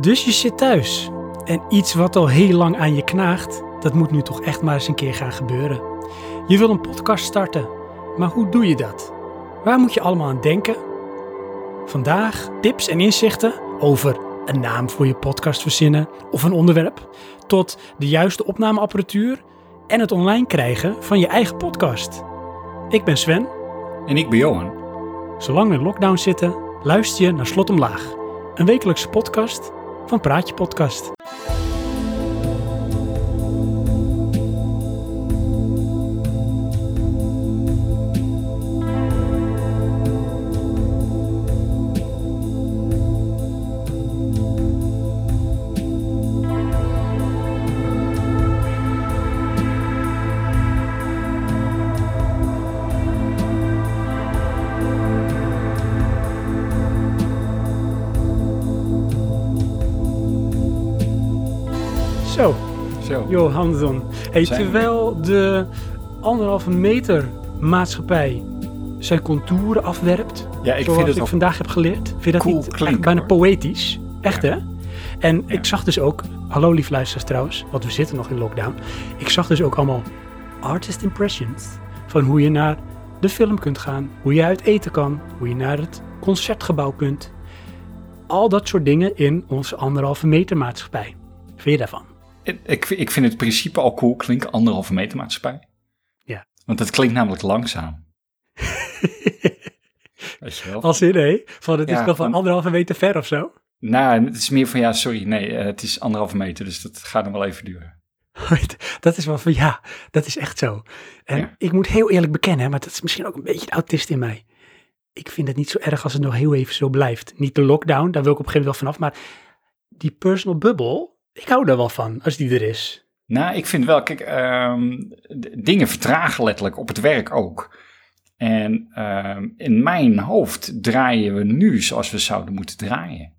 Dus je zit thuis. En iets wat al heel lang aan je knaagt, dat moet nu toch echt maar eens een keer gaan gebeuren. Je wil een podcast starten, maar hoe doe je dat? Waar moet je allemaal aan denken? Vandaag tips en inzichten over een naam voor je podcast verzinnen of een onderwerp, tot de juiste opnameapparatuur en het online krijgen van je eigen podcast. Ik ben Sven. En ik ben Johan. Zolang we in lockdown zitten, luister je naar Slot Omlaag, een wekelijkse podcast van Praatje Podcast. Johansson. Hey, terwijl de anderhalve meter maatschappij zijn contouren afwerpt, Ja, ik zoals vind het ik vandaag heb geleerd, vind je dat cool niet klinken, bijna hoor. poëtisch? Echt Ja. hè? En Ja. ik zag dus ook, hallo lief luisteraars trouwens, want we zitten nog in lockdown. Ik zag dus ook allemaal artist impressions van hoe je naar de film kunt gaan, hoe je uit eten kan, hoe je naar het concertgebouw kunt. Al dat soort dingen in onze anderhalve meter maatschappij. Vind je daarvan? Ik, ik, vind het principe al cool klinken, anderhalve meter maatschappij. Ja. Want het klinkt namelijk langzaam. Weet je wel? Als in, hé? Van het is nog van anderhalve meter ver of zo? Nou, het is meer van ja, sorry, nee, eh, het is anderhalve meter, dus dat gaat nog wel even duren. dat is wel van, ja, dat is echt zo. En Ja. ik moet heel eerlijk bekennen, maar dat is misschien ook een beetje de autist in mij. Ik vind het niet zo erg als het nog heel even zo blijft. Niet de lockdown, daar wil ik op een gegeven moment wel vanaf, maar die personal bubble, ik hou daar wel van, als die er is. Nou, ik vind wel, kijk, d- dingen vertragen letterlijk op het werk ook. En ehm, in mijn hoofd draaien we nu zoals we zouden moeten draaien.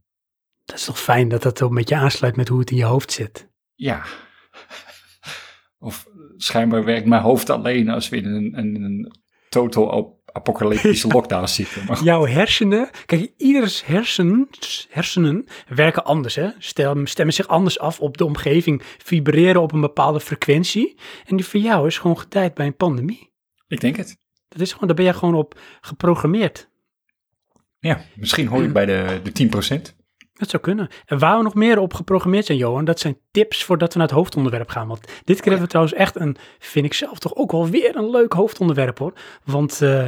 Dat is toch fijn dat dat ook met je aansluit met hoe het in je hoofd zit. Ja. Of schijnbaar werkt mijn hoofd alleen als we in een, een, een total ap- apocalyptische lockdown zitten. Maar Jouw hersenen, kijk, ieders hersens, hersenen werken anders, hè? Stem, stemmen zich anders af op de omgeving, vibreren op een bepaalde frequentie. En die van jou is gewoon getijd bij een pandemie. ik denk het. Dat is gewoon, daar ben je gewoon op geprogrammeerd. Ja, misschien hoor ik bij de, de 10%. Dat zou kunnen. En waar we nog meer op geprogrammeerd zijn, Johan, dat zijn tips voordat we naar het hoofdonderwerp gaan. Want dit keer hebben we trouwens echt een, vind ik zelf toch ook wel weer een leuk hoofdonderwerp hoor. Want eh,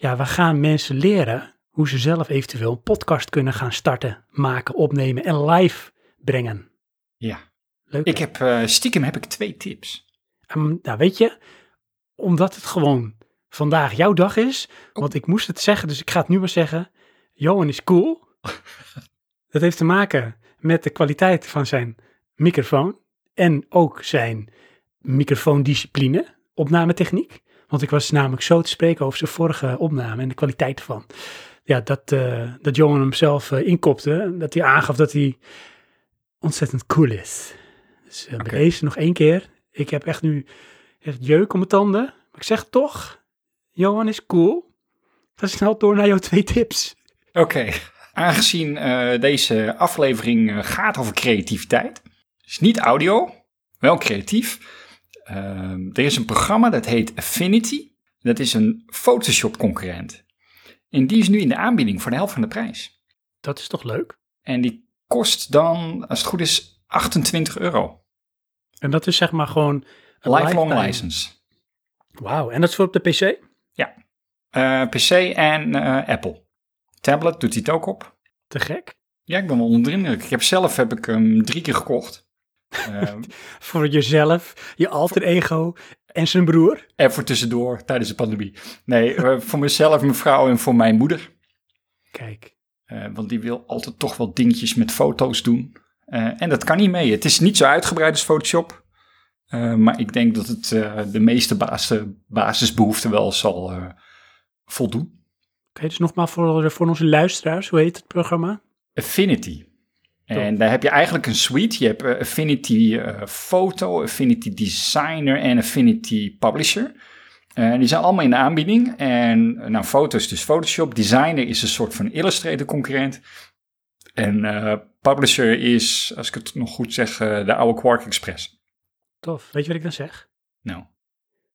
ja, we gaan mensen leren hoe ze zelf eventueel een podcast kunnen gaan starten, maken, opnemen en live brengen. Ja. Leuk. Ik heb, eh, stiekem heb ik twee tips. Ehm, nou, weet je, omdat het gewoon vandaag jouw dag is, want ik moest het zeggen, dus ik ga het nu maar zeggen. Johan is cool. dat heeft te maken met de kwaliteit van zijn microfoon en ook zijn microfoondiscipline, opnametechniek. Want ik was namelijk zo te spreken over zijn vorige opname en de kwaliteit ervan. Ja, dat, eh, dat Johan hem zelf eh, inkopte, dat hij aangaf dat hij ontzettend cool is. Dus eh, Oké. bij deze nog één keer. Ik heb echt nu echt jeuk om mijn tanden. Maar ik zeg toch, Johan is cool. Ga snel door naar jouw twee tips. Oké, aangezien eh, deze aflevering eh, gaat over creativiteit, is niet audio, wel creatief. Ehm, er is een programma dat heet Affinity. Dat is een Photoshop concurrent. En die is nu in de aanbieding voor de helft van de prijs. Dat is toch leuk? En die kost dan, als het goed is, 28 euro. En dat is zeg maar gewoon een Lifelong lifetime. license. Wauw, en dat is voor op de PC? Eh, PC en eh, Apple. Tablet doet hij het ook op. Te gek. Ja, ik ben wel onder de indruk. Ik heb zelf heb ik hem drie keer gekocht. Ehm, Voor jezelf, je alter ego en zijn broer. En voor tussendoor tijdens de pandemie. Nee, eh, voor mezelf, mijn vrouw en voor mijn moeder. Kijk, Eh, want die wil altijd toch wel dingetjes met foto's doen. Eh, en dat kan niet mee. Het is niet zo uitgebreid als Photoshop. Maar ik denk dat het de meeste basis, basisbehoeften wel zal voldoen. oké, dus nogmaals voor, voor onze luisteraars, hoe heet het programma? Affinity. En daar heb je eigenlijk een suite. Je hebt eh, Affinity eh, Photo, Affinity Designer en Affinity Publisher. Eh, die zijn allemaal in de aanbieding. En nou, foto is dus Photoshop. Designer is een soort van Illustrator concurrent. En publisher is, als ik het nog goed zeg, de oude Quark Express. Tof. Weet je wat ik dan zeg? Nou,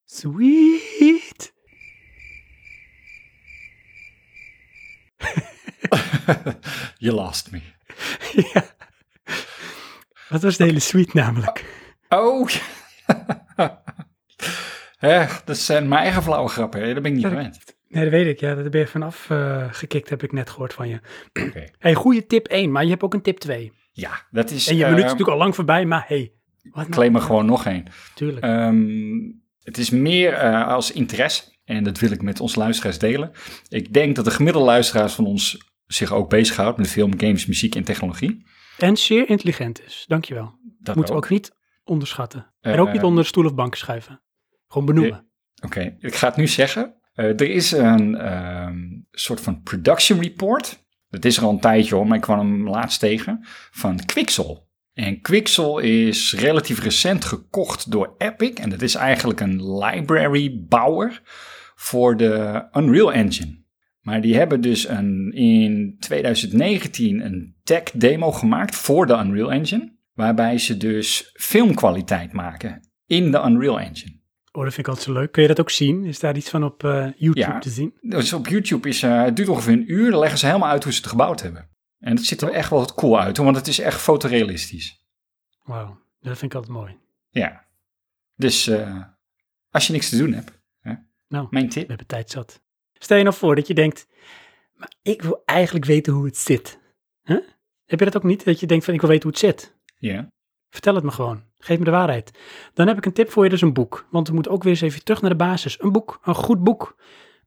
Sweet. you lost me. ja. Wat was de hele suite namelijk? Oh, Hè, dat zijn mijn eigen flauwe grappen, hè? dat ben ik niet gewend. Nee, dat weet ik. Ja, daar ben je vanaf eh, gekikt, heb ik net gehoord van je. Oké. hey, goede tip 1, maar je hebt ook een tip 2. Ja, dat is... En je eh, minuut is natuurlijk al lang voorbij, maar hey. Wat nou? claim er gewoon nog één. Tuurlijk. Ehm, het is meer eh, als interesse en dat wil ik met onze luisteraars delen. Ik denk dat de gemiddelde luisteraars van ons zich ook bezighoudt met film, games, muziek en technologie. en zeer intelligent is. Dankjewel. Dat Moeten we ook. ook niet onderschatten. Eh, en ook niet onder stoel of banken schuiven. Gewoon benoemen. Oké, ik ga het nu zeggen. Eh, er is een ehm, soort van production report. Dat is er al een tijdje hoor, maar ik kwam hem laatst tegen. Van Quixel. En Quixel is relatief recent gekocht door Epic. En dat is eigenlijk een library bouwer voor de Unreal Engine. Maar die hebben dus een, in 2019 een tech demo gemaakt voor de Unreal Engine. Waarbij ze dus filmkwaliteit maken in de Unreal Engine. Oh, dat vind ik altijd zo leuk. Kun je dat ook zien? Is daar iets van op eh, YouTube Ja. te zien? Dus op YouTube is, eh, het duurt ongeveer een uur. Dan leggen ze helemaal uit hoe ze het gebouwd hebben. En dat ziet er echt wel wat cool uit, want het is echt fotorealistisch. Wauw, dat vind ik altijd mooi. Ja. Dus eh, als je niks te doen hebt, hè, Nou. mijn We tip. hebben tijd zat. Stel je nou voor dat je denkt, maar ik wil eigenlijk weten hoe het zit. Huh? Heb je dat ook niet? Dat je denkt van, ik wil weten hoe het zit. Ja. Vertel het me gewoon. Geef me de waarheid. Dan heb ik een tip voor je, is een boek. Want we moeten ook weer eens even terug naar de basis. Een boek, een goed boek.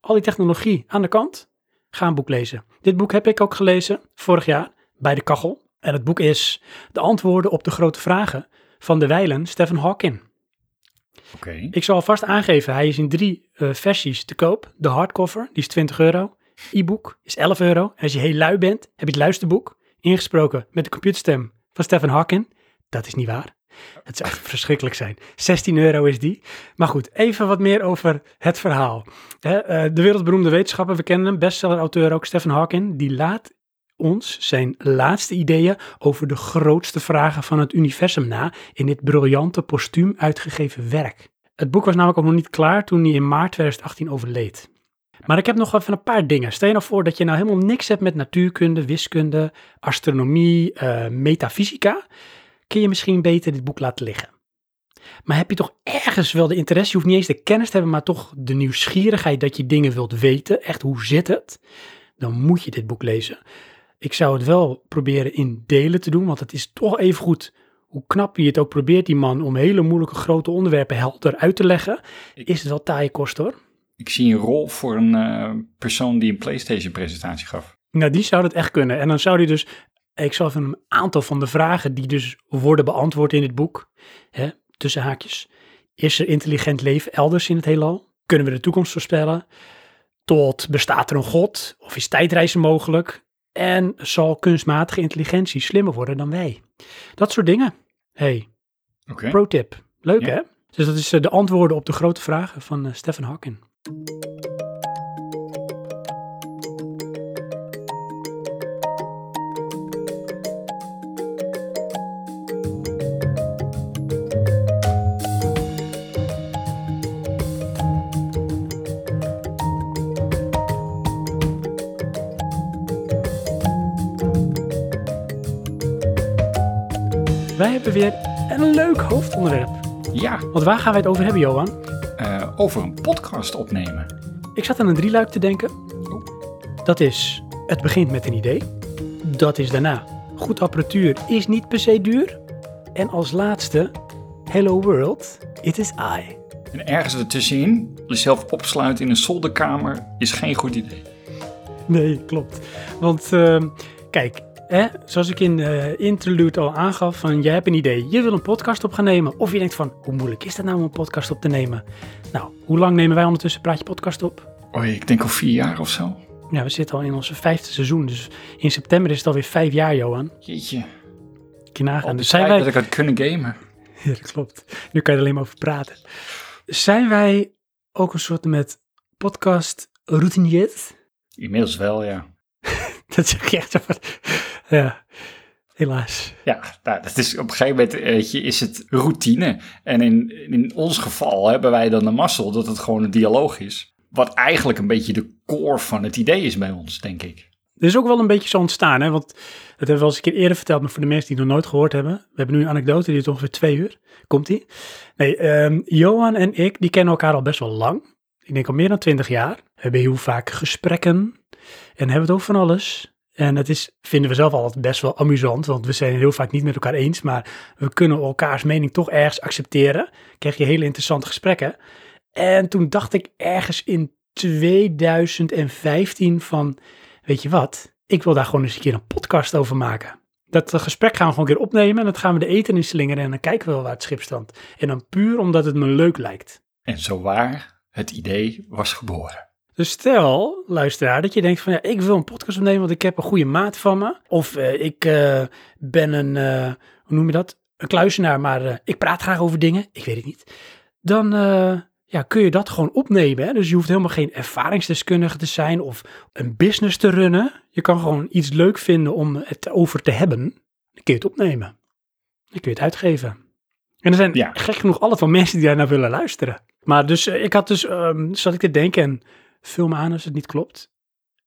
Al die technologie aan de kant. Ga een boek lezen. Dit boek heb ik ook gelezen vorig jaar bij de kachel. En het boek is De antwoorden op de grote vragen van de wijlen Stephen Hawking. Ik zal alvast aangeven, hij is in drie eh, versies te koop. De hardcover, die is 20 euro. E-book is 11 euro. En als je heel lui bent, heb je het luisterboek ingesproken met de computerstem van Stephen Hawking. Dat is niet waar. Het zou echt verschrikkelijk zijn. 16 euro is die. Maar goed, even wat meer over het verhaal. Eh, de wereldberoemde wetenschapper, we kennen hem, bestseller-auteur ook, Stephen Hawking, die laat ons zijn laatste ideeën over de grootste vragen van het universum na in dit briljante postuum uitgegeven werk. Het boek was namelijk ook nog niet klaar toen hij in maart 2018 overleed. Maar ik heb nog even een paar dingen. Stel je nou voor dat je nou helemaal niks hebt met natuurkunde, wiskunde, astronomie, eh, metafysica. Kun je misschien beter dit boek laten liggen. Maar heb je toch ergens wel de interesse, je hoeft niet eens de kennis te hebben, maar toch de nieuwsgierigheid dat je dingen wilt weten, echt hoe zit het, dan moet je dit boek lezen. Ik zou het wel proberen in delen te doen, want het is toch even goed hoe knap hij het ook probeert, die man, om hele moeilijke grote onderwerpen helder uit te leggen, is het wel taaie kost hoor. Ik zie een rol voor een eh, persoon die een PlayStation-presentatie gaf. Nou, die zou dat echt kunnen. En dan zou hij dus, ik zal even een aantal van de vragen die dus worden beantwoord in dit boek, hè, tussen haakjes. Is er intelligent leven elders in het heelal? Kunnen we de toekomst voorspellen? Tot bestaat er een god? Of is tijdreizen mogelijk? En zal kunstmatige intelligentie slimmer worden dan wij? Dat soort dingen. Hey, Oké. pro tip. Leuk Ja. hè? Dus dat is eh, de antwoorden op de grote vragen van eh, Stephen Hawking. Wij hebben weer een leuk hoofdonderwerp. Ja, Want waar gaan wij het over hebben, Johan? eh, over een podcast opnemen. Ik zat aan een drieluik te denken. Dat is, het begint met een idee. Dat is daarna, goed apparatuur is niet per se duur. En als laatste, hello world, it is I. En ergens ertussenin, jezelf opsluiten in een zolderkamer, is geen goed idee. Nee, klopt. Want ehm, kijk, hè, zoals ik in de interlude al aangaf, van jij hebt een idee, je wil een podcast op gaan nemen. Of je denkt van, hoe moeilijk is dat nou om een podcast op te nemen? Nou, hoe lang nemen wij ondertussen Praatje Podcast op? Oei, ik denk al vier jaar of zo. Ja, we zitten al in onze vijfde seizoen, dus in september is het alweer vijf jaar, Johan. Jeetje, Kun je nagaan. Dus zijn wij... dat ik had kunnen gamen. Ja, dat klopt. Nu kan je er alleen maar over praten. Zijn wij ook een soort met podcast routiniers? Inmiddels wel, ja. Dat zeg je echt zo van... Ja, helaas. Ja, nou, dat is op een gegeven moment weet je, is het routine. En in, in ons geval hebben wij dan de mazzel dat het gewoon een dialoog is. Wat eigenlijk een beetje de core van het idee is bij ons, denk ik. Er is ook wel een beetje zo ontstaan, hè? want dat hebben we al eens een keer eerder verteld, maar voor de mensen die het nog nooit gehoord hebben. We hebben nu een anekdote, die is ongeveer twee uur. Komt-ie? Nee, ehm, Johan en ik, die kennen elkaar al best wel lang. Ik denk al meer dan twintig jaar. We hebben heel vaak gesprekken en hebben het over van alles. En het is, vinden we zelf altijd best wel amusant, want we zijn het heel vaak niet met elkaar eens, maar we kunnen elkaars mening toch ergens accepteren. Krijg je hele interessante gesprekken. En toen dacht ik ergens in 2015 van, weet je wat, ik wil daar gewoon eens een keer een podcast over maken. Dat gesprek gaan we gewoon een keer opnemen en dat gaan we de eten in slingeren en dan kijken we wel waar het schip strandt. En dan puur omdat het me leuk lijkt. En zo waar het idee was geboren. Dus stel, luisteraar, dat je denkt van ja, ik wil een podcast opnemen, want ik heb een goede maat van me. Of eh, ik eh, ben een, eh, hoe noem je dat? Een kluisenaar, maar ik praat graag over dingen. Ik weet het niet. Dan ja, kun je dat gewoon opnemen. Hè? Dus je hoeft helemaal geen ervaringsdeskundige te zijn of een business te runnen. Je kan gewoon iets leuk vinden om het over te hebben. Dan kun je het opnemen. Dan kun je het uitgeven. En er zijn Ja. gek genoeg altijd wel mensen die daar naar willen luisteren. Maar dus ik had dus, ehm, zat ik te denken en vul me aan als het niet klopt.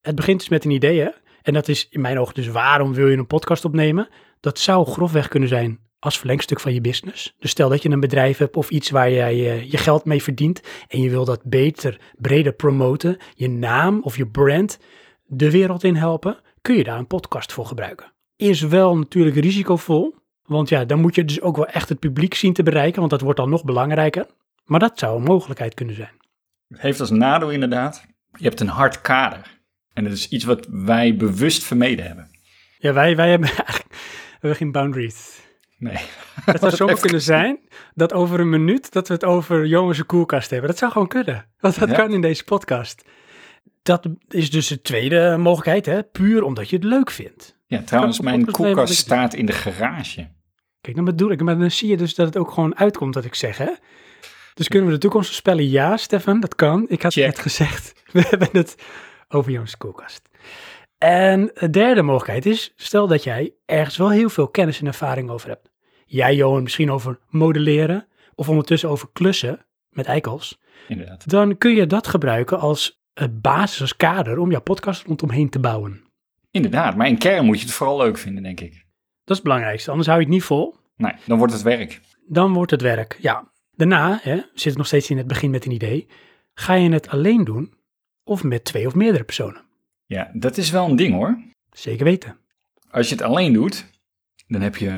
Het begint dus met een idee? En dat is in mijn ogen dus waarom wil je een podcast opnemen? Dat zou grofweg kunnen zijn als verlengstuk van je business. Dus stel dat je een bedrijf hebt of iets waar jij eh, je geld mee verdient en je wil dat beter, breder promoten, je naam of je brand de wereld in helpen, kun je daar een podcast voor gebruiken. Is wel natuurlijk risicovol, want ja, dan moet je dus ook wel echt het publiek zien te bereiken, want dat wordt dan nog belangrijker. Maar dat zou een mogelijkheid kunnen zijn. Heeft als nadeel inderdaad, je hebt een hard kader. En dat is iets wat wij bewust vermeden hebben. Ja, wij, wij hebben eigenlijk we hebben geen boundaries. Nee. Het zou zomaar kunnen zijn dat over een minuut dat we het over jongens koelkast hebben. Dat zou gewoon kunnen. Want dat Ja. kan in deze podcast. Dat is dus de tweede mogelijkheid, hè? puur omdat je het leuk vindt. Ja, trouwens, mijn koelkast staat in de garage. Kijk, dan bedoel ik, maar dan zie je dus dat het ook gewoon uitkomt wat ik zeg, hè? Dus kunnen we de toekomst voorspellen? Ja, Stefan, dat kan. Ik had Check. het net gezegd. We hebben het over jongens koelkast. En de derde mogelijkheid is, stel dat jij ergens wel heel veel kennis en ervaring over hebt. Jij, Johan, misschien over modelleren of ondertussen over klussen met eikels. Inderdaad. Dan kun je dat gebruiken als basis, als kader om jouw podcast rondomheen te bouwen. Inderdaad, maar in kern moet je het vooral leuk vinden, denk ik. Dat is het belangrijkste, anders hou je het niet vol. Nee, dan wordt het werk. Dan wordt het werk, ja. Daarna, hè, zit het nog steeds in het begin met een idee, ga je het alleen doen of met twee of meerdere personen. Ja, dat is wel een ding hoor. Zeker weten. Als je het alleen doet, dan heb je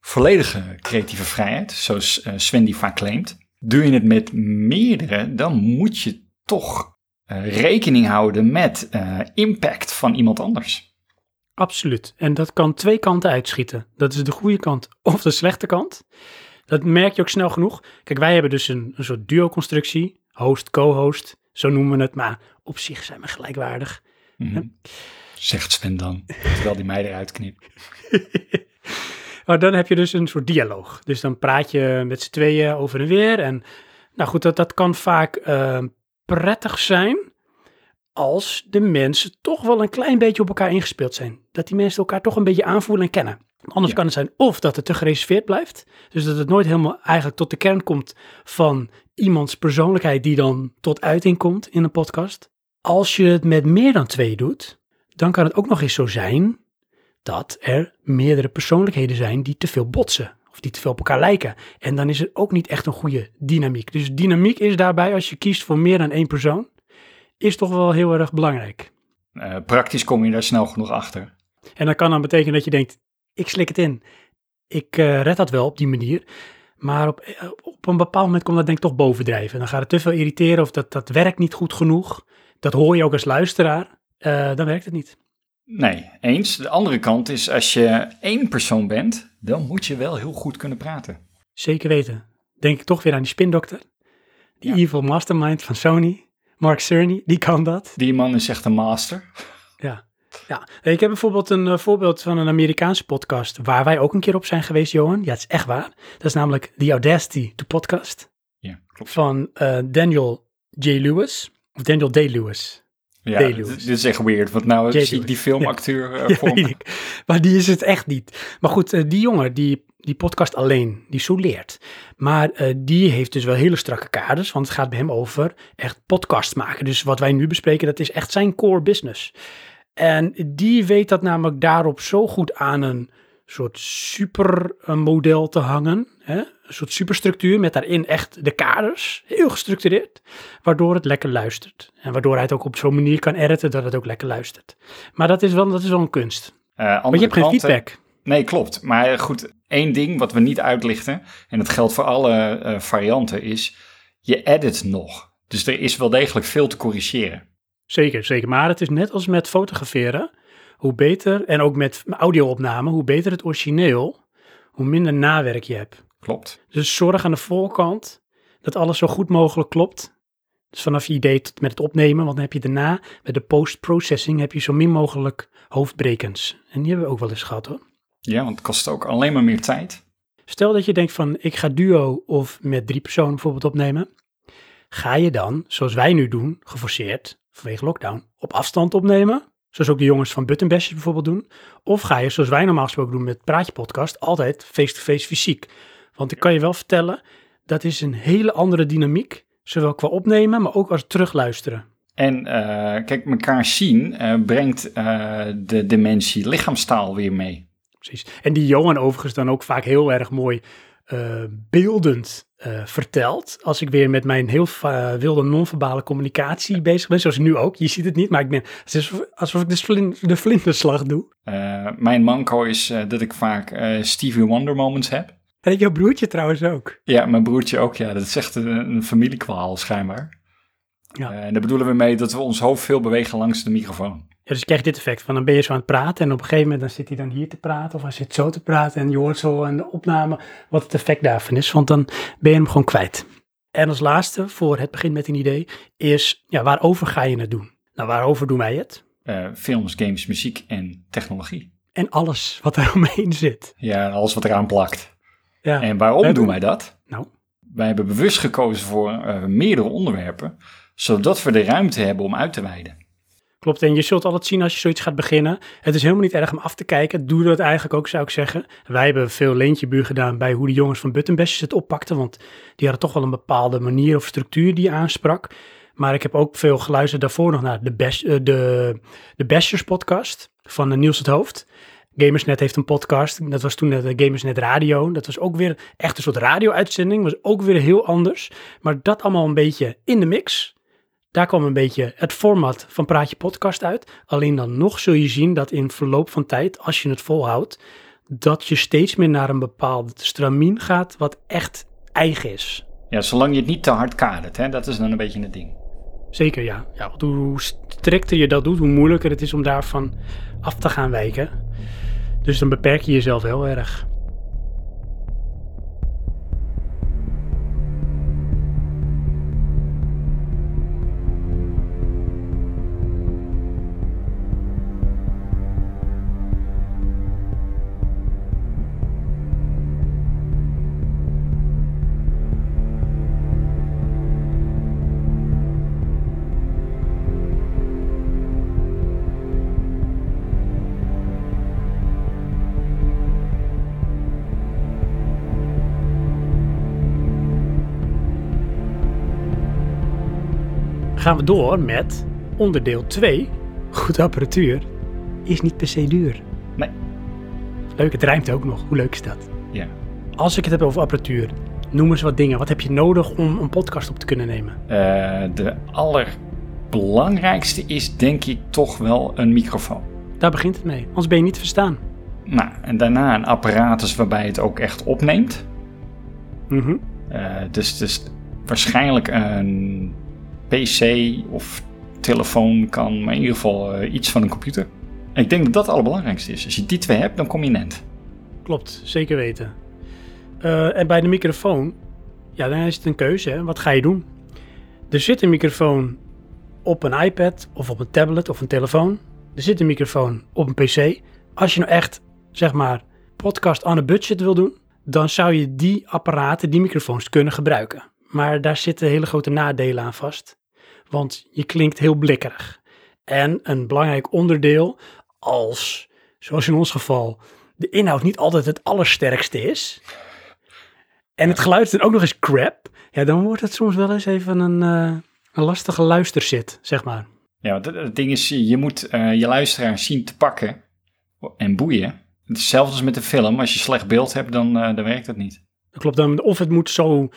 volledige creatieve vrijheid, zoals eh, Sven die vaak claimt. Doe je het met meerdere, dan moet je toch eh, rekening houden met eh, impact van iemand anders. Absoluut. En dat kan twee kanten uitschieten. Dat is de goede kant of de slechte kant. Dat merk je ook snel genoeg. Kijk, wij hebben dus een, een soort duo-constructie. Host, co-host, zo noemen we het. Maar op zich zijn we gelijkwaardig. Mhm. Zegt Sven dan, terwijl die mij eruit knipt. Maar dan heb je dus een soort dialoog. Dus dan praat je met z'n tweeën over en weer. En nou goed, dat, dat kan vaak eh, prettig zijn als de mensen toch wel een klein beetje op elkaar ingespeeld zijn. Dat die mensen elkaar toch een beetje aanvoelen en kennen. Anders Ja. kan het zijn of dat het te gereserveerd blijft. Dus dat het nooit helemaal eigenlijk tot de kern komt van iemands persoonlijkheid die dan tot uiting komt in een podcast. Als je het met meer dan twee doet, dan kan het ook nog eens zo zijn dat er meerdere persoonlijkheden zijn die te veel botsen. Of die te veel op elkaar lijken. En dan is het ook niet echt een goede dynamiek. Dus dynamiek is daarbij, als je kiest voor meer dan één persoon, is toch wel heel erg belangrijk. Eh, praktisch kom je daar snel genoeg achter. En dat kan dan betekenen dat je denkt, ik slik het in. Ik eh, red dat wel op die manier. Maar op, eh, op een bepaald moment komt dat denk ik toch bovendrijven. Dan gaat het te veel irriteren of dat, dat werkt niet goed genoeg. Dat hoor je ook als luisteraar. Eh, dan werkt het niet. Nee, eens. De andere kant is, als je één persoon bent, dan moet je wel heel goed kunnen praten. Zeker weten. Denk ik toch weer aan die spindokter. Die Ja. evil mastermind van Sony. Mark Cerny, die kan dat. Die man is echt een master. Ja. Ik heb bijvoorbeeld een eh, voorbeeld van een Amerikaanse podcast waar wij ook een keer op zijn geweest, Johan. Ja, het is echt waar. Dat is namelijk The Audacity to Podcast Ja, klopt. van eh, Daniel J. Lewis. Of Daniel D. Lewis. Ja, Day dit, Lewis. dit is echt weird, want nou zie ik die filmacteur eh, Ja, voor. Maar die is het echt niet. Maar goed, eh, die jongen, die, die podcast alleen, die soleert. Maar eh, die heeft dus wel hele strakke kaders, want het gaat bij hem over echt podcast maken. Dus wat wij nu bespreken, dat is echt zijn core business. En die weet dat namelijk daarop zo goed aan een soort supermodel te hangen. Hè? Een soort superstructuur met daarin echt de kaders, heel gestructureerd. Waardoor het lekker luistert. En waardoor hij het ook op zo'n manier kan editen dat het ook lekker luistert. Maar dat is wel, dat is wel een kunst. Eh, Maar andere je hebt geen eh, feedback. Nee, klopt. Maar goed, één ding wat we niet uitlichten, en dat geldt voor alle eh, varianten, is je edit nog. Dus er is wel degelijk veel te corrigeren. Zeker, zeker. Maar het is net als met fotograferen. Hoe beter, en ook met audio-opname, hoe beter het origineel, hoe minder nawerk je hebt. Klopt. Dus zorg aan de voorkant dat alles zo goed mogelijk klopt. Dus vanaf je idee tot met het opnemen, want dan heb je daarna, bij de post-processing, heb je zo min mogelijk hoofdbrekens. En die hebben we ook wel eens gehad hoor. Ja, want het kost ook alleen maar meer tijd. Stel dat je denkt van, ik ga duo of met drie personen bijvoorbeeld opnemen. Ga je dan, zoals wij nu doen, geforceerd, vanwege lockdown, op afstand opnemen? Zoals ook de jongens van Buttonbashers bijvoorbeeld doen. Of ga je, zoals wij normaal gesproken doen met Praatje Podcast, altijd face-to-face fysiek. Want ik kan je wel vertellen, dat is een hele andere dynamiek. Zowel qua opnemen, maar ook als terugluisteren. En eh, kijk, elkaar zien eh, brengt eh, de dimensie lichaamstaal weer mee. Precies. En die Johan overigens dan ook vaak heel erg mooi eh, beeldend eh, vertelt. Als ik weer met mijn heel wilde non-verbale communicatie bezig ben, zoals nu ook. Je ziet het niet, maar ik ben, het is alsof, ik de, de vlinderslag doe. Eh, mijn manco is dat ik vaak Stevie Wonder moments heb. En jouw broertje trouwens ook. Ja, mijn broertje ook. Ja, dat is echt een, een familiekwaal schijnbaar. Ja. En daar bedoelen we mee dat we ons hoofd veel bewegen langs de microfoon. Ja, dus je krijgt dit effect van dan ben je zo aan het praten en op een gegeven moment dan zit hij dan hier te praten of hij zit zo te praten en je hoort zo aan de opname wat het effect daarvan is, want dan ben je hem gewoon kwijt. En als laatste, voor het begin met een idee, is ja, waarover ga je het doen? Nou, waarover doen wij het? Eh, films, games, muziek en technologie. En alles wat er omheen zit. Ja, alles wat eraan plakt. Ja. En waarom Wij doen doen- wij dat? Nou, Wij hebben bewust gekozen voor eh, meerdere onderwerpen, zodat we de ruimte hebben om uit te wijden. Klopt. En je zult altijd zien als je zoiets gaat beginnen. Het is helemaal niet erg om af te kijken. Doe dat eigenlijk ook, zou ik zeggen. Wij hebben veel leentjebuur gedaan bij hoe de jongens van Buttonbashers het oppakten. Want die hadden toch wel een bepaalde manier of structuur die aansprak. Maar ik heb ook veel geluisterd daarvoor nog naar de, Bash, eh, de, de Bashers podcast van eh, Niels het Hoofd. Gamersnet heeft een podcast. Dat was toen de Gamersnet Radio. Dat was ook weer echt een soort radio-uitzending. Was ook weer heel anders. Maar dat allemaal een beetje in de mix. Daar kwam een beetje het format van Praatje Podcast uit. Alleen dan nog zul je zien dat in verloop van tijd, als je het volhoudt, dat je steeds meer naar een bepaald stramien gaat wat echt eigen is. Ja, zolang je het niet te hard kadert, hè, dat is dan een beetje het ding. Zeker ja. ja want hoe strikter je dat doet, hoe moeilijker het is om daarvan af te gaan wijken. Dus dan beperk je jezelf heel erg. Gaan we door met onderdeel 2. Goed apparatuur is niet per se duur. Nee. Leuk, het rijmt ook nog. Hoe leuk is dat? Ja. Als ik het heb over apparatuur, noem eens wat dingen. Wat heb je nodig om een podcast op te kunnen nemen? Eh, de allerbelangrijkste is denk ik toch wel een microfoon. Daar begint het mee. Anders ben je niet te verstaan. Nou, en daarna een apparatus waarbij het ook echt opneemt. Mhm. Eh, dus, dus waarschijnlijk een PC of telefoon kan, maar in ieder geval eh, iets van een computer. En ik denk dat dat het allerbelangrijkste is. Als je die twee hebt, dan kom je net. Klopt, zeker weten. Eh, en bij de microfoon, ja, dan is het een keuze. Hè? Wat ga je doen? Er zit een microfoon op een iPad of op een tablet of een telefoon. Er zit een microfoon op een PC. Als je nou echt, zeg maar, podcast on a budget wil doen, dan zou je die apparaten, die microfoons kunnen gebruiken. Maar daar zitten hele grote nadelen aan vast. Want je klinkt heel blikkerig. En een belangrijk onderdeel als, zoals in ons geval, de inhoud niet altijd het allersterkste is. En het geluid is dan ook nog eens crap. Ja, dan wordt het soms wel eens even een, eh, een lastige luisterzit, zeg maar. Ja, want het, ding is, je moet eh, je luisteraar zien te pakken en boeien. Hetzelfde als met de film. Als je slecht beeld hebt, dan, eh, dan werkt het niet. Dat klopt dan. Of het moet zo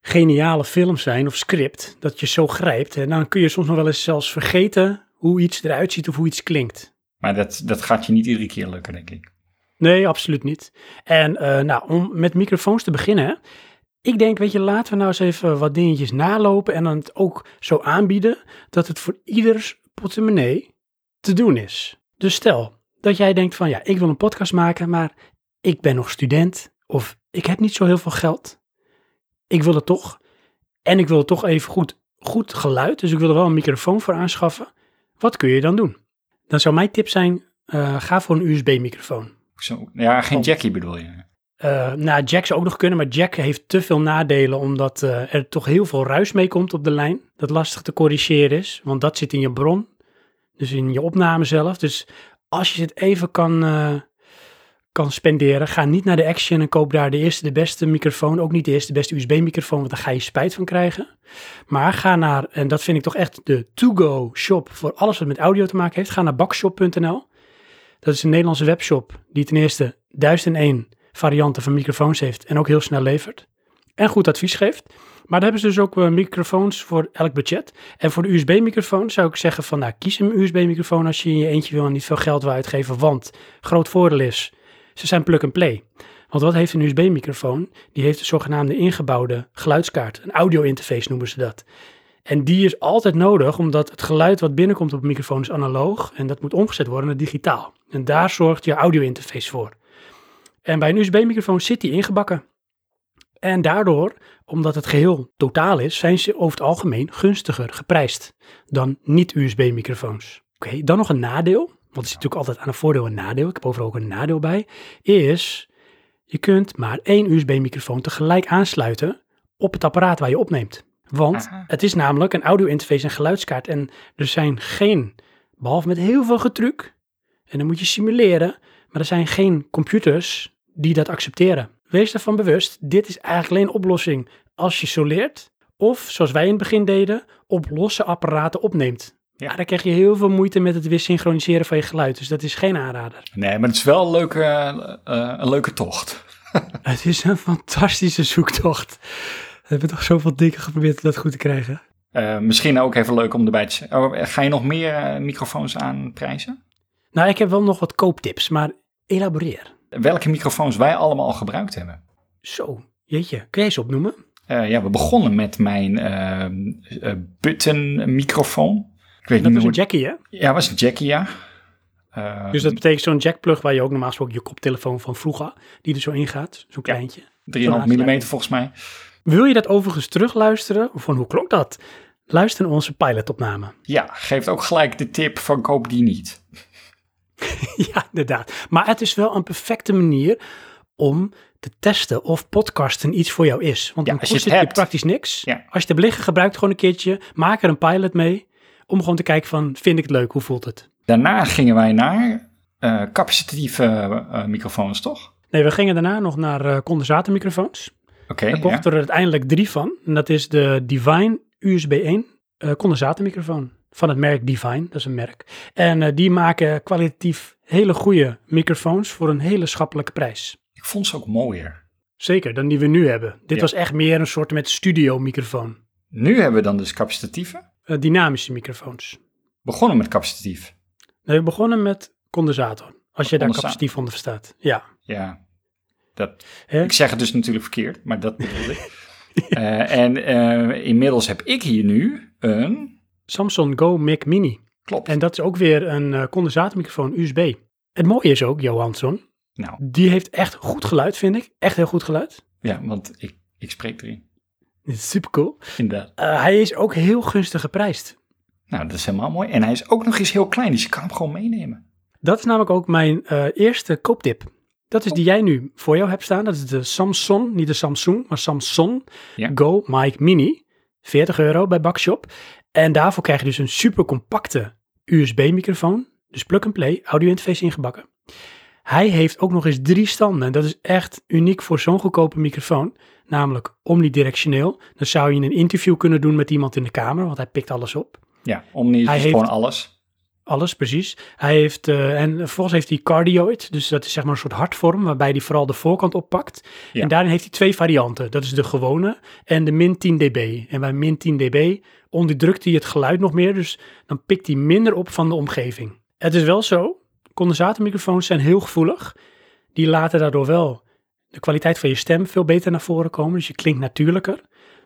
geniale film zijn of script, dat je zo grijpt. En dan kun je soms nog wel eens zelfs vergeten hoe iets eruit ziet of hoe iets klinkt. Maar dat, dat gaat je niet iedere keer lukken, denk ik. Nee, absoluut niet. En eh, nou, om met microfoons te beginnen. Ik denk, weet je, laten we nou eens even wat dingetjes nalopen en dan het ook zo aanbieden dat het voor ieders portemonnee te doen is. Dus stel dat jij denkt van, ja, ik wil een podcast maken, maar ik ben nog student of ik heb niet zo heel veel geld. Ik wil het toch en ik wil toch even goed, goed geluid, dus ik wil er wel een microfoon voor aanschaffen. Wat kun je dan doen? Dan zou mijn tip zijn, eh, ga voor een USB-microfoon. Zo, ja, geen Jackie bedoel je. Eh, nou, Jack zou ook nog kunnen, maar Jack heeft te veel nadelen omdat eh, er toch heel veel ruis mee komt op de lijn. Dat lastig te corrigeren is, want dat zit in je bron, dus in je opname zelf. Dus als je het even kan, kan spenderen, ga niet naar de Action en koop daar de eerste, de beste microfoon. Ook niet de eerste, de beste USB-microfoon, want daar ga je spijt van krijgen. Maar ga naar, en dat vind ik toch echt de to-go shop voor alles wat met audio te maken heeft. Ga naar bakshop.nl. Dat is een Nederlandse webshop die ten eerste 1001 varianten van microfoons heeft en ook heel snel levert. En goed advies geeft. Maar daar hebben ze dus ook eh, microfoons voor elk budget. En voor de USB-microfoon zou ik zeggen van nou, kies een USB-microfoon als je in je eentje wil en niet veel geld wil uitgeven. Want groot voordeel is, ze zijn plug-and-play. Want wat heeft een USB-microfoon? Die heeft een zogenaamde ingebouwde geluidskaart. Een audio-interface noemen ze dat. En die is altijd nodig, omdat het geluid wat binnenkomt op een microfoon is analoog. En dat moet omgezet worden naar digitaal. En daar zorgt je audio-interface voor. En bij een USB-microfoon zit die ingebakken. En daardoor, omdat het geheel totaal is, zijn ze over het algemeen gunstiger geprijsd dan niet-USB-microfoons. Oké, dan nog een nadeel, want er zit natuurlijk altijd aan een voordeel en nadeel. Ik heb overal ook een nadeel bij, is je kunt maar één USB-microfoon tegelijk aansluiten op het apparaat waar je opneemt. Want Aha. het is namelijk een audio-interface en geluidskaart en er zijn geen, behalve met heel veel getruc, en dan moet je simuleren, maar er zijn geen computers die dat accepteren. Wees ervan bewust, dit is eigenlijk alleen een oplossing als je soleert. Of, zoals wij in het begin deden, op losse apparaten opneemt. Ja. Ja. dan krijg je heel veel moeite met het weer synchroniseren van je geluid. Dus dat is geen aanrader. Nee, maar het is wel een leuke, eh, een leuke tocht. Het is een fantastische zoektocht. We hebben toch zoveel dingen geprobeerd om dat goed te krijgen. Eh, misschien ook even leuk om erbij te zeggen. Oh, ga je nog meer eh, microfoons aanprijzen? Nou, ik heb wel nog wat kooptips, maar elaboreer. Welke microfoons wij allemaal al gebruikt hebben? Zo, jeetje. Kun jij ze opnoemen? Ja, we begonnen met mijn button microfoon. Ik weet Dat niet meer een jackie, hè? Ja, was een Jackie, ja. Eh, Dus dat betekent zo'n jackplug waar je ook normaal gesproken je koptelefoon van vroeger, die er zo in gaat. Zo'n Ja. kleintje. 3,5 mm volgens mij. Wil je dat overigens terugluisteren? Van hoe klonk dat? Luister naar onze pilotopname. Ja, geeft ook gelijk de tip van koop die niet. ja, inderdaad. Maar het is wel een perfecte manier om te testen of podcasten iets voor jou is. Want Ja, dan kost het je praktisch niks. Ja. Als je hebt liggen, gebruik het gewoon een keertje. Maak er een pilot mee. Om gewoon te kijken van, vind ik het leuk? Hoe voelt het? Daarna gingen wij naar eh, capacitieve eh, microfoons, toch? Nee, we gingen daarna nog naar eh, condensatormicrofoons. Oké, Daar ja. kochten er uiteindelijk drie van. En dat is de Divine USB 1 eh condensatormicrofoon. Van het merk Divine, dat is een merk. En die maken kwalitatief hele goede microfoons voor een hele schappelijke prijs. Ik vond ze ook mooier. Zeker. dan die we nu hebben. Dit Ja. was echt meer een soort met studio microfoon. Nu hebben we dan dus capacitieve. Eh, dynamische microfoons. Begonnen met capacitief. Nee, we begonnen met condensator. Als je daar capacitief onder verstaat. Ja. Ja, dat, ik zeg het dus natuurlijk verkeerd, maar dat bedoelde ik. Eh, en eh, inmiddels heb ik hier nu een... Samsung Go Mic Mini. Klopt. En dat is ook weer een eh, condensatormicrofoon USB. Het mooie is ook, Johansson, Nou, die heeft echt goed geluid, vind ik. Echt heel goed geluid. ja, want ik, ik spreek erin. Super cool. Inderdaad. hij is ook heel gunstig geprijsd. Nou, dat is helemaal mooi. En hij is ook nog eens heel klein, dus je kan hem gewoon meenemen. Dat is namelijk ook mijn eh, eerste kooptip. Dat is die jij nu voor jou hebt staan. Dat is de Samsung, niet de Samsung, maar Samsung Ja. Go Mic Mini. 40 euro bij Bakshop. En daarvoor krijg je dus een super compacte USB-microfoon, dus plug-and-play, audio-interface ingebakken. Hij heeft ook nog eens drie standen. En dat is echt uniek voor zo'n goedkope microfoon. Namelijk omnidirectioneel. Dan zou je een interview kunnen doen met iemand in de kamer, want hij pikt alles op. Ja, Omni is Hij dus heeft- gewoon alles. Alles, precies. Hij heeft, eh, en vervolgens heeft hij cardioid, dus dat is zeg maar een soort hartvorm, waarbij hij vooral de voorkant oppakt. Ja. En daarin heeft hij twee varianten. Dat is de gewone en de min 10 dB. En bij min 10 dB onderdrukt hij het geluid nog meer, dus dan pikt hij minder op van de omgeving. Het is wel zo, condensatormicrofoons zijn heel gevoelig. Die laten daardoor wel de kwaliteit van je stem veel beter naar voren komen, dus je klinkt natuurlijker.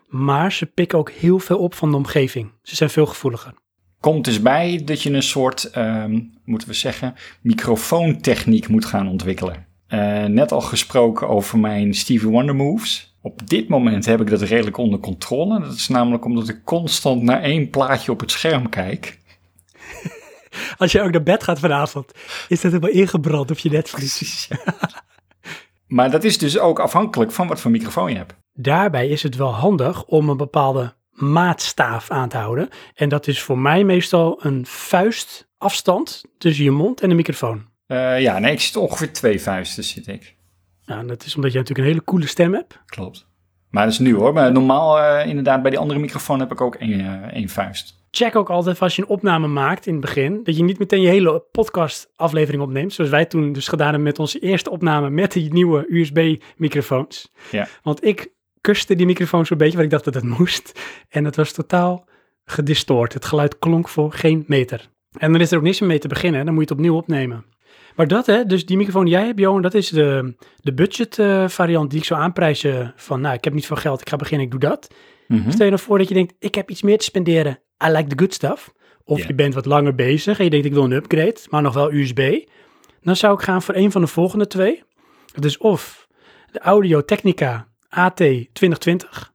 Maar ze pikken ook heel veel op van de omgeving. Ze zijn veel gevoeliger. Komt dus bij dat je een soort, ehm, moeten we zeggen, microfoontechniek moet gaan ontwikkelen. Eh, net al gesproken over mijn Stevie Wonder moves. Op dit moment heb ik dat redelijk onder controle. Dat is namelijk omdat ik constant naar één plaatje op het scherm kijk. Als je ook naar bed gaat vanavond, is dat helemaal ingebrand op je Netflix. Precies. Maar dat is dus ook afhankelijk van wat voor microfoon je hebt. Daarbij is het wel handig om een bepaalde maatstaaf aan te houden. En dat is voor mij meestal een vuistafstand tussen je mond en de microfoon. Eh, ja, nee, ik zit ongeveer twee vuisten zit ik. Nou, dat is omdat je natuurlijk een hele coole stem hebt. Klopt. Maar dat is nu hoor. Maar normaal eh, inderdaad bij die andere microfoon heb ik ook één, eh, één vuist. Check ook altijd als je een opname maakt in het begin, dat je niet meteen je hele podcast aflevering opneemt. Zoals wij toen dus gedaan hebben met onze eerste opname met die nieuwe USB microfoons. Ja. Want ik kuste die microfoon zo'n beetje, want ik dacht dat het moest. En het was totaal gedistoord. Het geluid klonk voor geen meter. En dan is er ook niks meer mee te beginnen. Dan moet je het opnieuw opnemen. Maar dat, hè, dus die microfoon die jij hebt, Johan, dat is de, de budget eh, variant die ik zou aanprijzen. Van, nou, ik heb niet veel geld, ik ga beginnen, ik doe dat. Mhm. Stel je nou voor dat je denkt, ik heb iets meer te spenderen. I like the good stuff. Of je bent wat langer bezig en je denkt, ik wil een upgrade, maar nog wel USB. Dan zou ik gaan voor een van de volgende twee. Dat is of de Audio Technica AT 2020.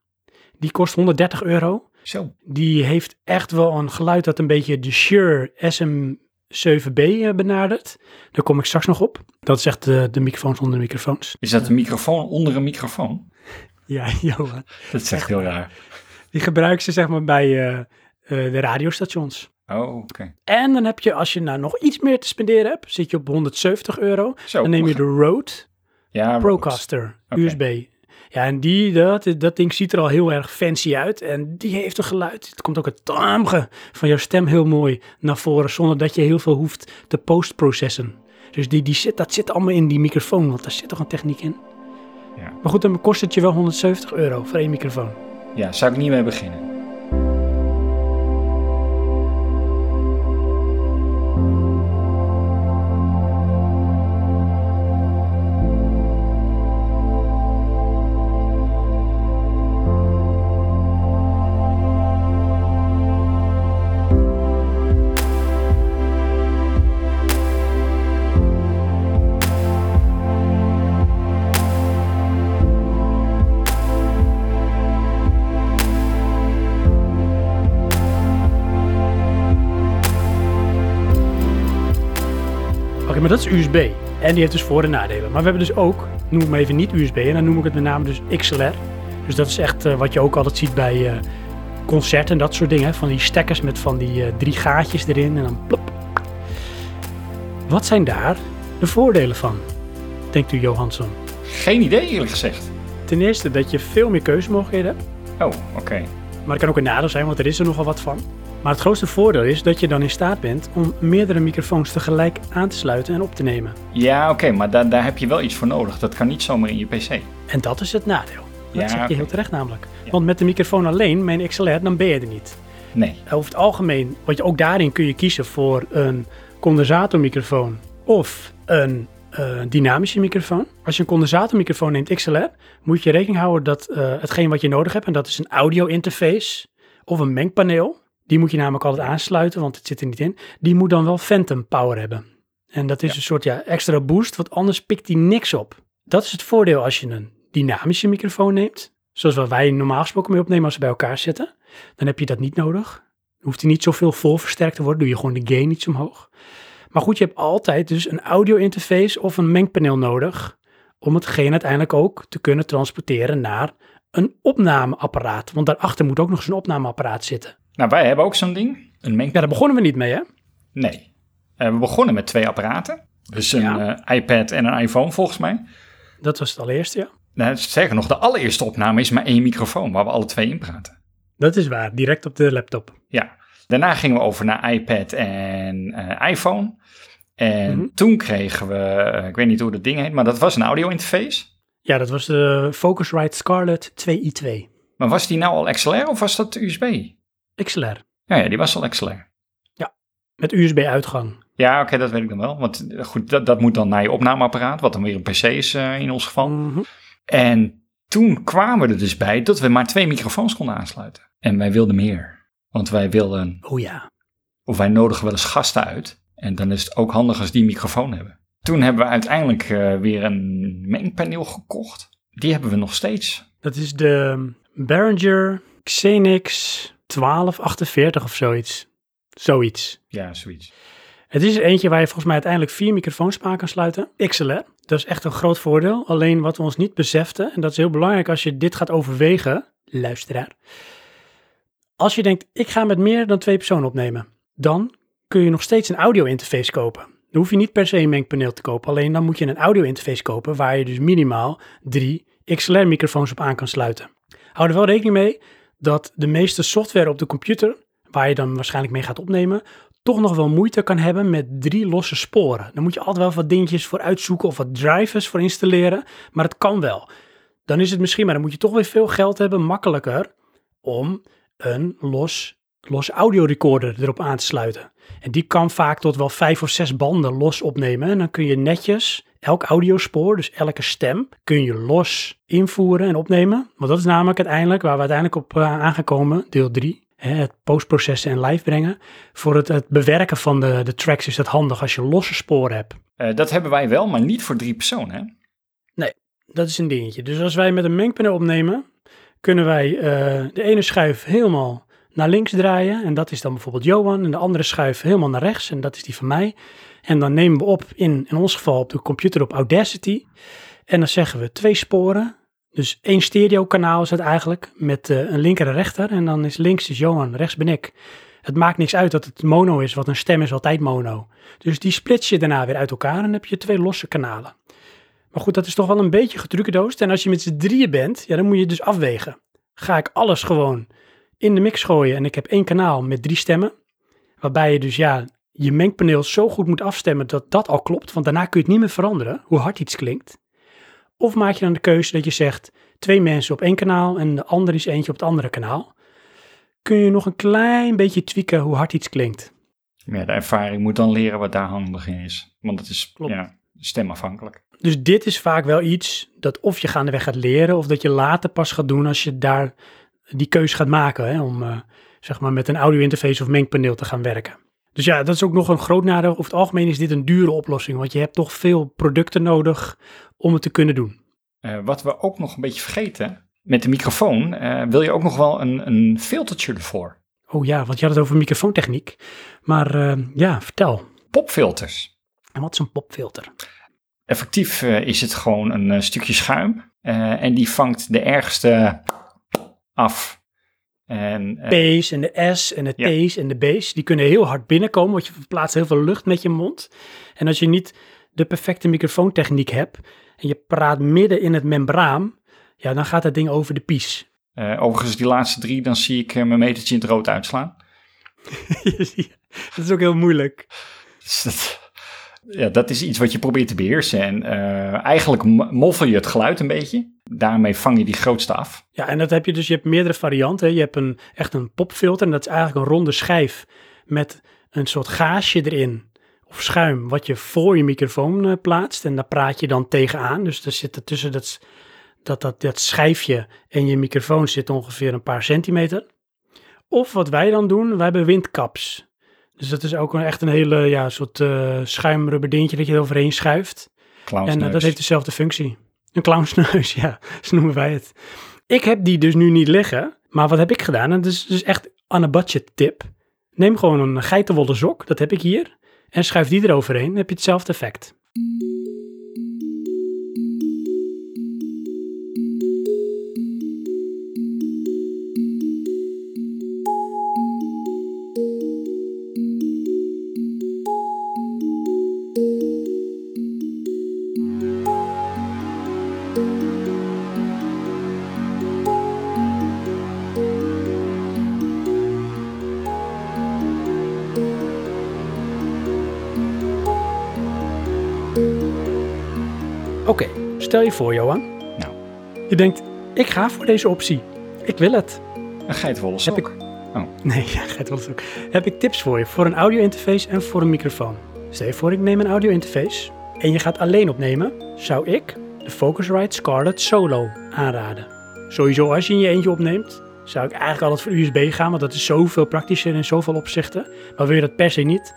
Die kost 130 euro. Zo. Die heeft echt wel een geluid dat een beetje de Shure SM7B eh, benadert. Daar kom ik straks nog op. Dat echt de, de microfoons onder de microfoons. Is dat een microfoon onder een microfoon? Ja, Johan. Dat is echt heel raar. Die gebruiken ze zeg maar bij eh, de radiostations. Oh, oké. En dan heb je, als je nou nog iets meer te spenderen hebt, zit je op 170 euro. Zo. Dan neem je de Rode ja, Procaster. USB. Ja, en die, dat, dat ding ziet er al heel erg fancy uit. En die heeft een geluid. Het komt ook het timbre van jouw stem heel mooi naar voren, zonder dat je heel veel hoeft te postprocessen. Dus die, die zit, dat zit allemaal in die microfoon, want daar zit toch een techniek in. Ja. Maar goed, dan kost het je wel 170 euro voor één microfoon. Ja, zou ik niet mee beginnen. Dat is USB. En die heeft dus voor- en nadelen. Maar we hebben dus ook, noem ik maar even niet USB, en dan noem ik het met name dus XLR. Dus dat is echt eh, wat je ook altijd ziet bij eh, concerten en dat soort dingen. Van die stekkers met van die eh, drie gaatjes erin en dan plop. Wat zijn daar de voordelen van, denkt u Johansson? Geen idee, eerlijk gezegd. Ten eerste dat je veel meer keuzemogelijkheden hebt. Oh, oké. Maar het kan ook een nadeel zijn, want er is er nogal wat van. Maar het grootste voordeel is dat je dan in staat bent om meerdere microfoons tegelijk aan te sluiten en op te nemen. Ja, oké, maar daar daar heb je wel iets voor nodig. Dat kan niet zomaar in je PC. En dat is het nadeel. Dat Ja, zeg je heel terecht namelijk. Ja. Want met de microfoon alleen, mijn XLR, dan ben je er niet. Nee. Over het algemeen, want je, ook daarin kun je kiezen voor een condensatormicrofoon of een eh, dynamische microfoon. Als je een condensatormicrofoon neemt XLR, moet je rekening houden dat eh, hetgeen wat je nodig hebt, en dat is een audio interface of een mengpaneel, die moet je namelijk altijd aansluiten, want het zit er niet in, die moet dan wel phantom power hebben. En dat is Ja. een soort ja, extra boost, want anders pikt die niks op. Dat is het voordeel als je een dynamische microfoon neemt, zoals wat wij normaal gesproken mee opnemen als ze bij elkaar zitten. Dan heb je dat niet nodig. Dan hoeft hij niet zoveel vol versterkt te worden, doe je gewoon de gain iets omhoog. Maar goed, je hebt altijd dus een audio interface of een mengpaneel nodig om hetgeen uiteindelijk ook te kunnen transporteren naar een opnameapparaat. Want daarachter moet ook nog eens een opnameapparaat zitten. Nou, wij hebben ook zo'n ding. Een meng... Ja, daar begonnen we niet mee, hè? Nee. Eh, we begonnen met twee apparaten. Dus een Ja. eh, iPad en een iPhone volgens mij. Dat was het allereerste, ja. Nou, sterker nog, de allereerste opname is maar één microfoon waar we alle twee in praten. Dat is waar, direct op de laptop. Ja. Daarna gingen we over naar iPad en eh, iPhone. En Mhm. toen kregen we, ik weet niet hoe dat ding heet, maar dat was een audio interface. Ja, dat was de Focusrite Scarlett 2i2. Maar was die nou al XLR of was dat USB? XLR. Ja, ja die was al XLR. Met USB-uitgang. Ja, oké, dat weet ik dan wel. Want eh, goed, dat, dat moet dan naar je opnameapparaat, wat dan weer een PC is eh, in ons geval. Mhm. En toen kwamen we er dus bij dat we maar twee microfoons konden aansluiten. En wij wilden meer. Want wij wilden, Oh ja. of wij nodigen wel eens gasten uit. En dan is het ook handig als die een microfoon hebben. Toen hebben we uiteindelijk eh, weer een mengpaneel gekocht. Die hebben we nog steeds. Dat is de Behringer Xenix 1248 of zoiets. Zoiets. Ja, zoiets. Het is er eentje waar je volgens mij uiteindelijk vier microfoons aan kan sluiten. XLR. Dat is echt een groot voordeel. Alleen wat we ons niet beseften, en dat is heel belangrijk als je dit gaat overwegen, luisteraar. Als je denkt, ik ga met meer dan twee personen opnemen, dan kun je nog steeds een audio interface kopen. Dan hoef je niet per se een mengpaneel te kopen, alleen dan moet je een audio interface kopen waar je dus minimaal drie XLR microfoons op aan kan sluiten. Hou er wel rekening mee dat de meeste software op de computer, waar je dan waarschijnlijk mee gaat opnemen, toch nog wel moeite kan hebben met drie losse sporen. Dan moet je altijd wel wat dingetjes voor uitzoeken of wat drivers voor installeren, maar het kan wel. Dan is het misschien, maar dan moet je toch weer veel geld hebben, makkelijker om een los, los audiorecorder erop aan te sluiten. En die kan vaak tot wel vijf of zes banden los opnemen. En dan kun je netjes elk audiospoor, dus elke stem, kun je los invoeren en opnemen. Want dat is namelijk uiteindelijk waar we uiteindelijk op uh, aan gaan komen, deel 3. Het postprocessen en live brengen. Voor het, het bewerken van de, de tracks is dat handig als je losse sporen hebt. Uh, dat hebben wij wel, maar niet voor drie personen. Hè? Nee, dat is een dingetje. Dus als wij met een mengpaneel opnemen, kunnen wij uh, de ene schuif helemaal naar links draaien. En dat is dan bijvoorbeeld Johan. En de andere schuif helemaal naar rechts. En dat is die van mij. En dan nemen we op, in, in ons geval op de computer op Audacity. En dan zeggen we twee sporen. Dus één stereo kanaal is het eigenlijk. Met uh, een linker en rechter. En dan is links is Johan, rechts ben ik. Het maakt niks uit dat het mono is, want een stem is altijd mono. Dus die splits je daarna weer uit elkaar en heb je twee losse kanalen. Maar goed, dat is toch wel een beetje getruckedoost. En als je met z'n drieën bent, ja, dan moet je dus afwegen. Ga ik alles gewoon in de mix gooien en ik heb één kanaal met drie stemmen. Waarbij je dus ja, je mengpaneel zo goed moet afstemmen dat dat al klopt. Want daarna kun je het niet meer veranderen, hoe hard iets klinkt. Of maak je dan de keuze dat je zegt, twee mensen op één kanaal en de andere is eentje op het andere kanaal. Kun je nog een klein beetje tweaken hoe hard iets klinkt. Ja, de ervaring moet dan leren wat daar handig in is. Want het is Klopt. ja, stemafhankelijk. Dus dit is vaak wel iets dat of je gaandeweg gaat leren of dat je later pas gaat doen als je daar die keuze gaat maken hè, om uh, zeg maar met een audio interface of mengpaneel te gaan werken. Dus ja, dat is ook nog een groot nadeel. Over het algemeen is dit een dure oplossing, want je hebt toch veel producten nodig om het te kunnen doen. Uh, wat we ook nog een beetje vergeten, met de microfoon uh, wil je ook nog wel een, een filtertje ervoor. Oh ja, want je had het over microfoontechniek. Maar ja, vertel. Popfilters. En wat is een popfilter? Effectief is het gewoon een stukje schuim en die vangt de ergste af. En, P's en de S en de T's en de B's, die kunnen heel hard binnenkomen, want je verplaatst heel veel lucht met je mond. En als je niet de perfecte microfoontechniek hebt en je praat midden in het membraan, ja, dan gaat dat ding over de pies. Uh, overigens, die laatste drie, dan zie ik uh, mijn metertje in het rood uitslaan. dat is ook heel moeilijk. Dus dat, ja, dat is iets wat je probeert te beheersen. En uh, eigenlijk moffel je het geluid een beetje. Daarmee vang je die grootste af. Ja, en dat heb je dus, je hebt meerdere varianten. Je hebt een, echt een popfilter en dat is eigenlijk een ronde schijf met een soort gaasje erin. Of schuim, wat je voor je microfoon plaatst. En daar praat je dan tegenaan. Dus er zit er tussen dat dat, dat dat schijfje en je microfoon zit ongeveer een paar centimeter. Of wat wij dan doen, wij hebben windkaps. Dus dat is ook een, echt een hele ja, soort uh, schuimrubber dingetje dat je er overheen schuift. En uh, dat heeft dezelfde functie. Een clownsneus, ja, zo noemen wij het. Ik heb die dus nu niet liggen, maar wat heb ik gedaan? En dat is dus echt aan een budget tip. Neem gewoon een geitenwolle sok, dat heb ik hier, en schuif die eroverheen, dan heb je hetzelfde effect. Stel je voor, Johan. Nou. Je denkt, ik ga voor deze optie. Ik wil het. Een geitenwolle Heb sok. Nee, ja, gaat wel eens ook. Heb ik tips voor je voor een audio-interface en voor een microfoon. Stel je voor, ik neem een audio-interface en je gaat alleen opnemen, zou ik de Focusrite Scarlett Solo aanraden. Sowieso als je in je eentje opneemt, zou ik eigenlijk altijd voor USB gaan, want dat is zoveel praktischer in zoveel opzichten. Maar wil je dat per se niet,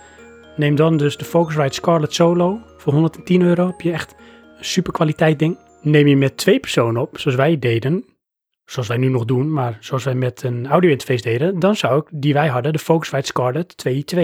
neem dan dus de Focusrite Scarlett Solo. Voor 110 euro heb je echt een super kwaliteit ding. Neem je met twee personen op, zoals wij deden, zoals wij nu nog doen, maar zoals wij met een audio-interface deden, dan zou ik, die wij hadden, de Focusrite Scarlett 2.2,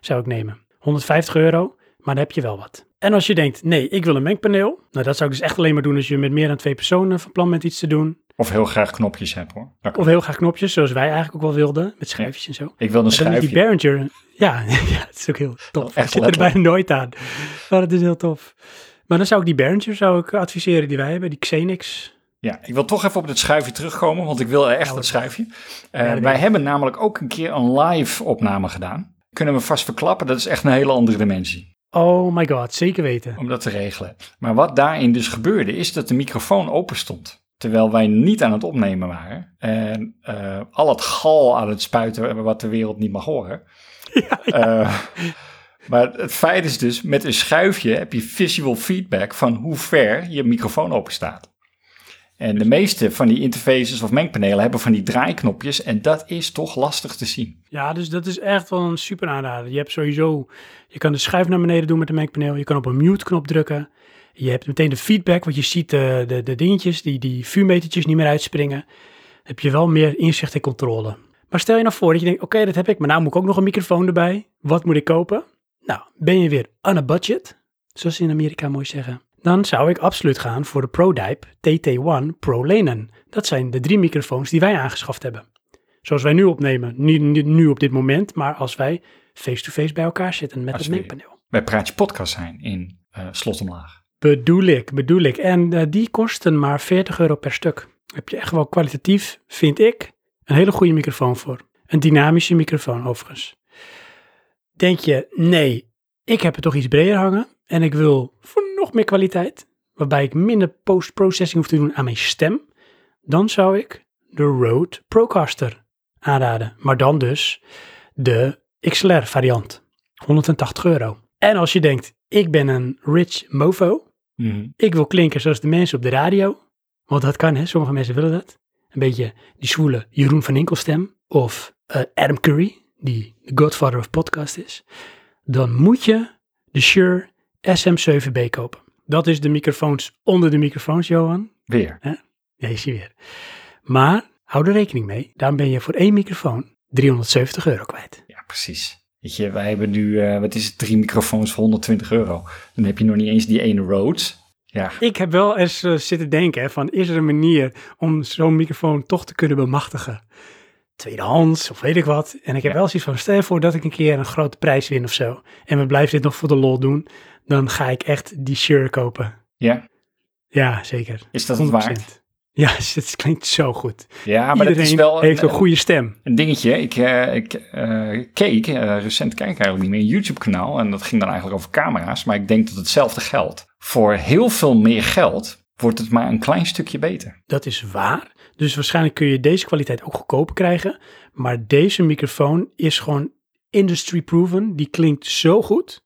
zou ik nemen. 150 euro, maar dan heb je wel wat. En als je denkt, nee, ik wil een mengpaneel, nou dat zou ik dus echt alleen maar doen als je met meer dan twee personen van plan bent iets te doen. Of heel graag knopjes heb hoor. Of heel graag knopjes, zoals wij eigenlijk ook wel wilden, met schuifjes en zo. Ik wil een is die schuifje. Behringer, ja, ja, het is ook heel tof. Echt Ik zit er bijna nooit aan, maar het is heel tof. Maar dan zou ik die Behringer zou ik adviseren die wij hebben, die Xenix. Ja, ik wil toch even op het schuifje terugkomen, want ik wil echt Ja, het schuifje. Eh, Ja, wij hebben namelijk ook een keer een live opname gedaan. Kunnen we vast verklappen, dat is echt een hele andere dimensie Oh my god, zeker weten. om dat te regelen. Maar wat daarin dus gebeurde, is dat de microfoon open stond. Terwijl wij niet aan het opnemen waren. En eh, al het gal aan het spuiten wat de wereld niet mag horen. Eh, maar het feit is dus, met een schuifje heb je visual feedback van hoe ver je microfoon open staat. En de meeste van die interfaces of mengpanelen hebben van die draaiknopjes en dat is toch lastig te zien. Ja, dus dat is echt wel een super aanrader. Je hebt sowieso, je kan de schuif naar beneden doen met een mengpaneel. Je kan op een mute knop drukken. Je hebt meteen de feedback, want je ziet de, de, de dingetjes, die, die vuurmetertjes niet meer uitspringen. Heb je wel meer inzicht en controle. Maar stel je nou voor dat je denkt, oké, dat heb ik, maar nou moet ik ook nog een microfoon erbij. Wat moet ik kopen? Nou, ben je weer on a budget, zoals ze in Amerika mooi zeggen. Dan zou ik absoluut gaan voor de ProDype TT1 Pro Lenen. Dat zijn de drie microfoons die wij aangeschaft hebben. Zoals wij nu opnemen, niet, niet nu op dit moment, maar als wij face-to-face bij elkaar zitten met Als het mengpaneel. Bij Praatje Podcast zijn in eh Slot Omlaag. Bedoel ik, bedoel ik. En eh, die kosten maar 40 euro per stuk. Heb je echt wel kwalitatief, vind ik, een hele goede microfoon voor. Een dynamische microfoon overigens. Denk je, nee, ik heb er toch iets breder hangen en ik wil voor nog meer kwaliteit, waarbij ik minder post-processing hoef te doen aan mijn stem, dan zou ik de Rode Procaster aanraden. Maar dan dus de XLR variant, 180 euro. En als je denkt, ik ben een rich mofo, Mhm. ik wil klinken zoals de mensen op de radio. Want dat kan, hè? Sommige mensen willen dat. Een beetje die zwoele Jeroen van Inkel stem. Of eh, Adam Curry, die de godfather of podcast is. Dan moet je de Shure SM7B kopen. Dat is de microfoons onder de microfoons, Johan. Weer. Ja, je ziet weer. Maar hou er rekening mee. Dan ben je voor één microfoon 370 euro kwijt. Ja, precies. Weet je, wij hebben nu, eh, wat is het, drie microfoons voor 120 euro. Dan heb je nog niet eens die ene Rhodes. Ja, Ik heb wel eens eh, zitten denken hè, van, is er een manier om zo'n microfoon toch te kunnen bemachtigen? Tweedehands of weet ik wat. En ik heb Ja. wel zoiets van, stel voor dat ik een keer een grote prijs win of zo. En we blijven dit nog voor de lol doen. Dan ga ik echt die Shure kopen. ja. Ja, zeker. is dat het waard? 100%. Ja, het klinkt zo goed. Ja, maar Iedereen is wel heeft een een, goede stem. een dingetje. Ik, eh, ik eh, keek, eh, recent kijk ik eigenlijk niet meer, een YouTube kanaal. En dat ging dan eigenlijk over camera's. Maar ik denk dat hetzelfde geldt. Voor heel veel meer geld wordt het maar een klein stukje beter. Dat is waar. Dus waarschijnlijk kun je deze kwaliteit ook goedkoper krijgen. Maar deze microfoon is gewoon industry proven. Die klinkt zo goed.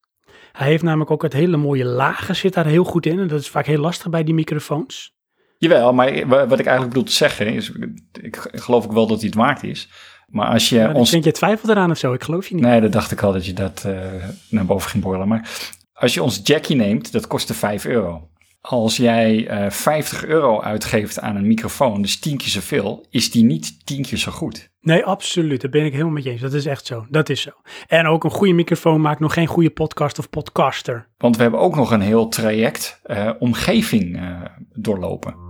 Hij heeft namelijk ook het hele mooie lagen zit daar heel goed in. En dat is vaak heel lastig bij die microfoons. Jawel, maar wa- wat ik eigenlijk bedoel te zeggen is, ik geloof ook wel dat hij het waard is. Maar als je Ja, ons... Ik denk je twijfelt eraan of zo. Ik geloof je niet. Nee, dat dacht ik al dat je dat eh, naar boven ging borrelen. Maar als je ons Jackie neemt, dat kostte 5 euro. Als jij eh 50 euro uitgeeft aan een microfoon, dus tien keer zoveel, is die niet tien keer zo goed. Nee, absoluut. Daar ben ik helemaal met je eens. Dat is echt zo. Dat is zo. En ook een goede microfoon maakt nog geen goede podcast of podcaster. Want we hebben ook nog een heel traject eh, omgeving eh, doorlopen.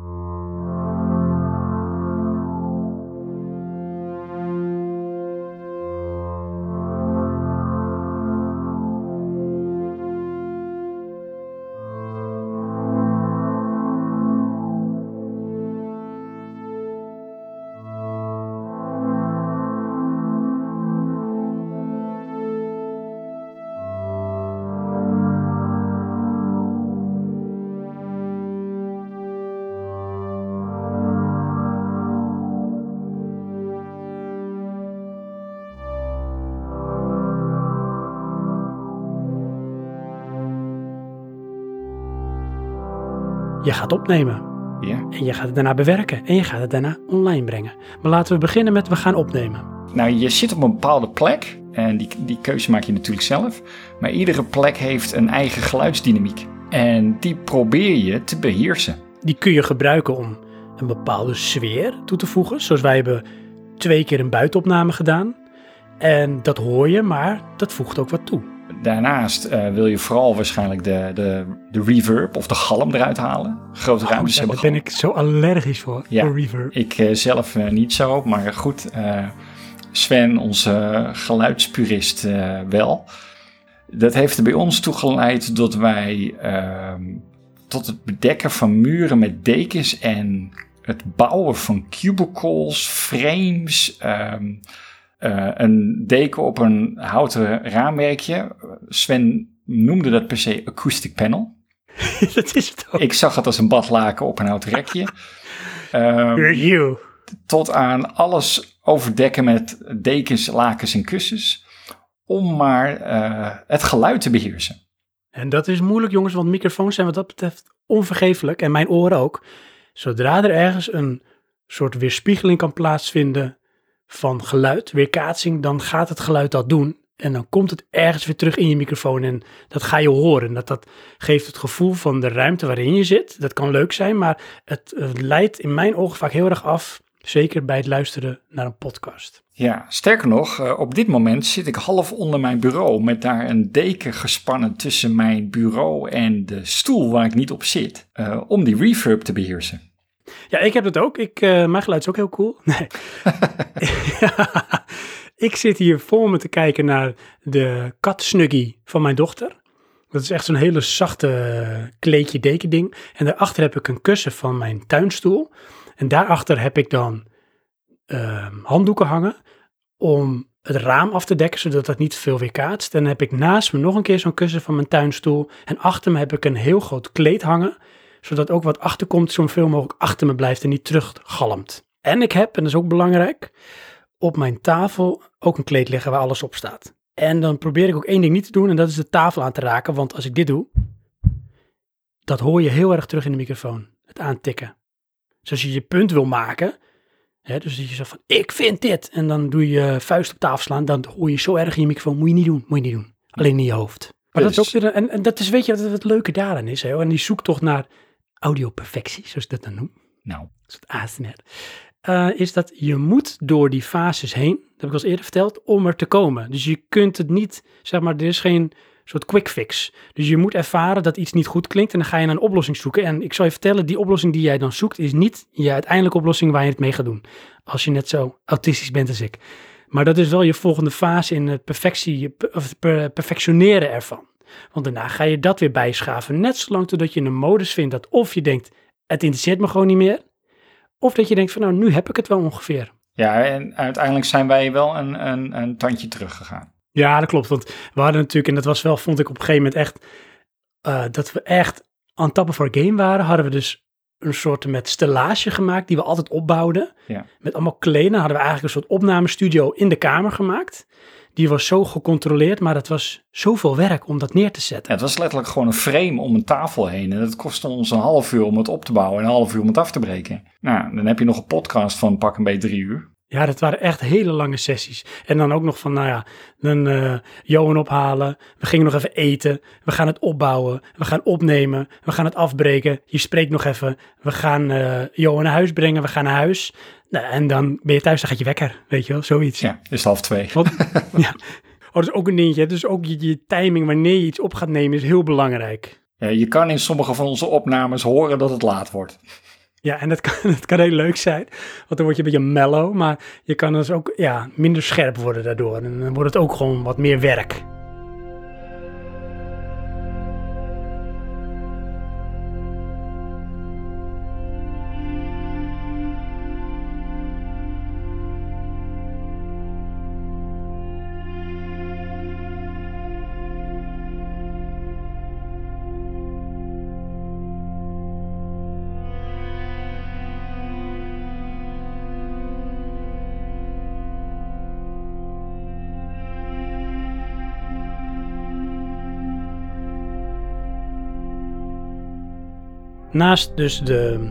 Gaat opnemen. Ja. En je gaat het daarna bewerken. En je gaat het daarna online brengen. Maar laten we beginnen met we gaan opnemen. Nou, je zit op een bepaalde plek en die, die keuze maak je natuurlijk zelf. Maar iedere plek heeft een eigen geluidsdynamiek. En die probeer je te beheersen. Die kun je gebruiken om een bepaalde sfeer toe te voegen. Zoals wij hebben twee keer een buitenopname gedaan. En dat hoor je, maar dat voegt ook wat toe. Daarnaast eh, wil je vooral waarschijnlijk de, de, de reverb of de galm eruit halen. Grote ruimtes Oh, hebben daar ben ik zo allergisch voor, Ja. voor reverb. Ik eh, zelf eh, niet zo, maar goed. Sven, onze geluidspurist, wel. Dat heeft er bij ons toe geleid dat wij ehm, tot het bedekken van muren met dekens en het bouwen van cubicles, frames, ehm, eh, een deken op een houten raamwerkje. Sven noemde dat per se acoustic panel. dat is het ook. Ik zag het als een badlaken op een houten rekje. Ehm, tot aan alles overdekken met dekens, lakens en kussens. Om maar eh, het geluid te beheersen. En dat is moeilijk, jongens, want microfoons zijn wat dat betreft onvergeeflijk. En mijn oren ook. Zodra er ergens een soort weerspiegeling kan plaatsvinden van geluid, weerkaatsing, dan gaat het geluid dat doen. En dan komt het ergens weer terug in je microfoon en dat ga je horen. Dat, dat geeft het gevoel van de ruimte waarin je zit. Dat kan leuk zijn, maar het, leidt in mijn ogen vaak heel erg af. Zeker bij het luisteren naar een podcast. Ja, sterker nog, eh, op dit moment zit ik half onder mijn bureau met daar een deken gespannen tussen mijn bureau en de stoel waar ik niet op zit, eh, om die reverb te beheersen. Ja, ik heb het ook. Ik, eh, mijn geluid is ook heel cool. Nee. ik zit hier voor me te kijken naar de kat Snuggie van mijn dochter. Dat is echt zo'n hele zachte eh, kleedje deken ding. En daarachter heb ik een kussen van mijn tuinstoel. En daarachter heb ik dan ehm, handdoeken hangen om het raam af te dekken, zodat het niet veel weerkaatst. En dan heb ik naast me nog een keer zo'n kussen van mijn tuinstoel. En achter me heb ik een heel groot kleed hangen zodat ook wat achterkomt zoveel mogelijk achter me blijft en niet teruggalmt. En ik heb, en dat is ook belangrijk, op mijn tafel ook een kleed liggen waar alles op staat. En dan probeer ik ook één ding niet te doen en dat is de tafel aan te raken, want als ik dit doe, dat hoor je heel erg terug in de microfoon, het aantikken. Dus als je je punt wil maken, hè, dus dat je zegt van ik vind dit, en dan doe je je vuist op tafel slaan, dan hoor je zo erg in je microfoon, moet je niet doen, moet je niet doen. Alleen in je hoofd. Maar dat is ook Dus- weer, een- en, en dat is, weet je, wat het leuke daaraan is, hè? en die zoektocht naar audioperfectie, zoals ik dat dan noem, Nou, een soort ASMR, eh, is dat je moet door die fases heen, dat heb ik al eerder verteld, om er te komen. Dus je kunt het niet, zeg maar, er is geen soort quick fix. Dus je moet ervaren dat iets niet goed klinkt en dan ga je naar een oplossing zoeken. En ik zal je vertellen, die oplossing die jij dan zoekt, is niet je uiteindelijke oplossing waar je het mee gaat doen. Als je net zo autistisch bent als ik. Maar dat is wel je volgende fase in het perfectie, of het per- perfectioneren ervan. Want daarna ga je dat weer bijschaven. Net zolang totdat je een modus vindt dat of je denkt, het interesseert me gewoon niet meer. Of dat je denkt van nou, nu heb ik het wel ongeveer. ja, en uiteindelijk zijn wij wel een, een, een tandje teruggegaan. Ja, dat klopt. Want we hadden natuurlijk, en dat was wel, vond ik op een gegeven moment echt, eh, dat we echt aan tappen voor game waren, hadden we dus een soort met stellage gemaakt die we altijd opbouwden. Ja. Met allemaal kleden hadden we eigenlijk een soort opnamestudio in de kamer gemaakt. Die was zo gecontroleerd, maar het was zoveel werk om dat neer te Ja, zetten. het was letterlijk gewoon een frame om een tafel heen. En het kostte ons een half uur om het op te bouwen en een half uur om het af te breken. Nou, dan heb je nog een podcast van pak een beetje drie uur. Ja, dat waren echt hele lange sessies. En dan ook nog van, nou ja, dan eh Johan ophalen. We gingen nog even eten. We gaan het opbouwen. We gaan opnemen. We gaan het afbreken. Je spreekt nog even. We gaan eh Johan naar huis brengen. We gaan naar huis. Nou, en dan ben je thuis, dan gaat je wekker. Weet je wel, zoiets. Ja, is half twee. Want, ja. Oh, dat is ook een dingetje. Dus ook je, je timing wanneer je iets op gaat nemen is heel belangrijk. Ja, je kan in sommige van onze opnames horen dat het laat wordt. Ja, en dat kan, dat kan heel leuk zijn, want dan word je een beetje mellow, maar je kan dus ook ja, minder scherp worden daardoor. En dan wordt het ook gewoon wat meer werk. Naast dus de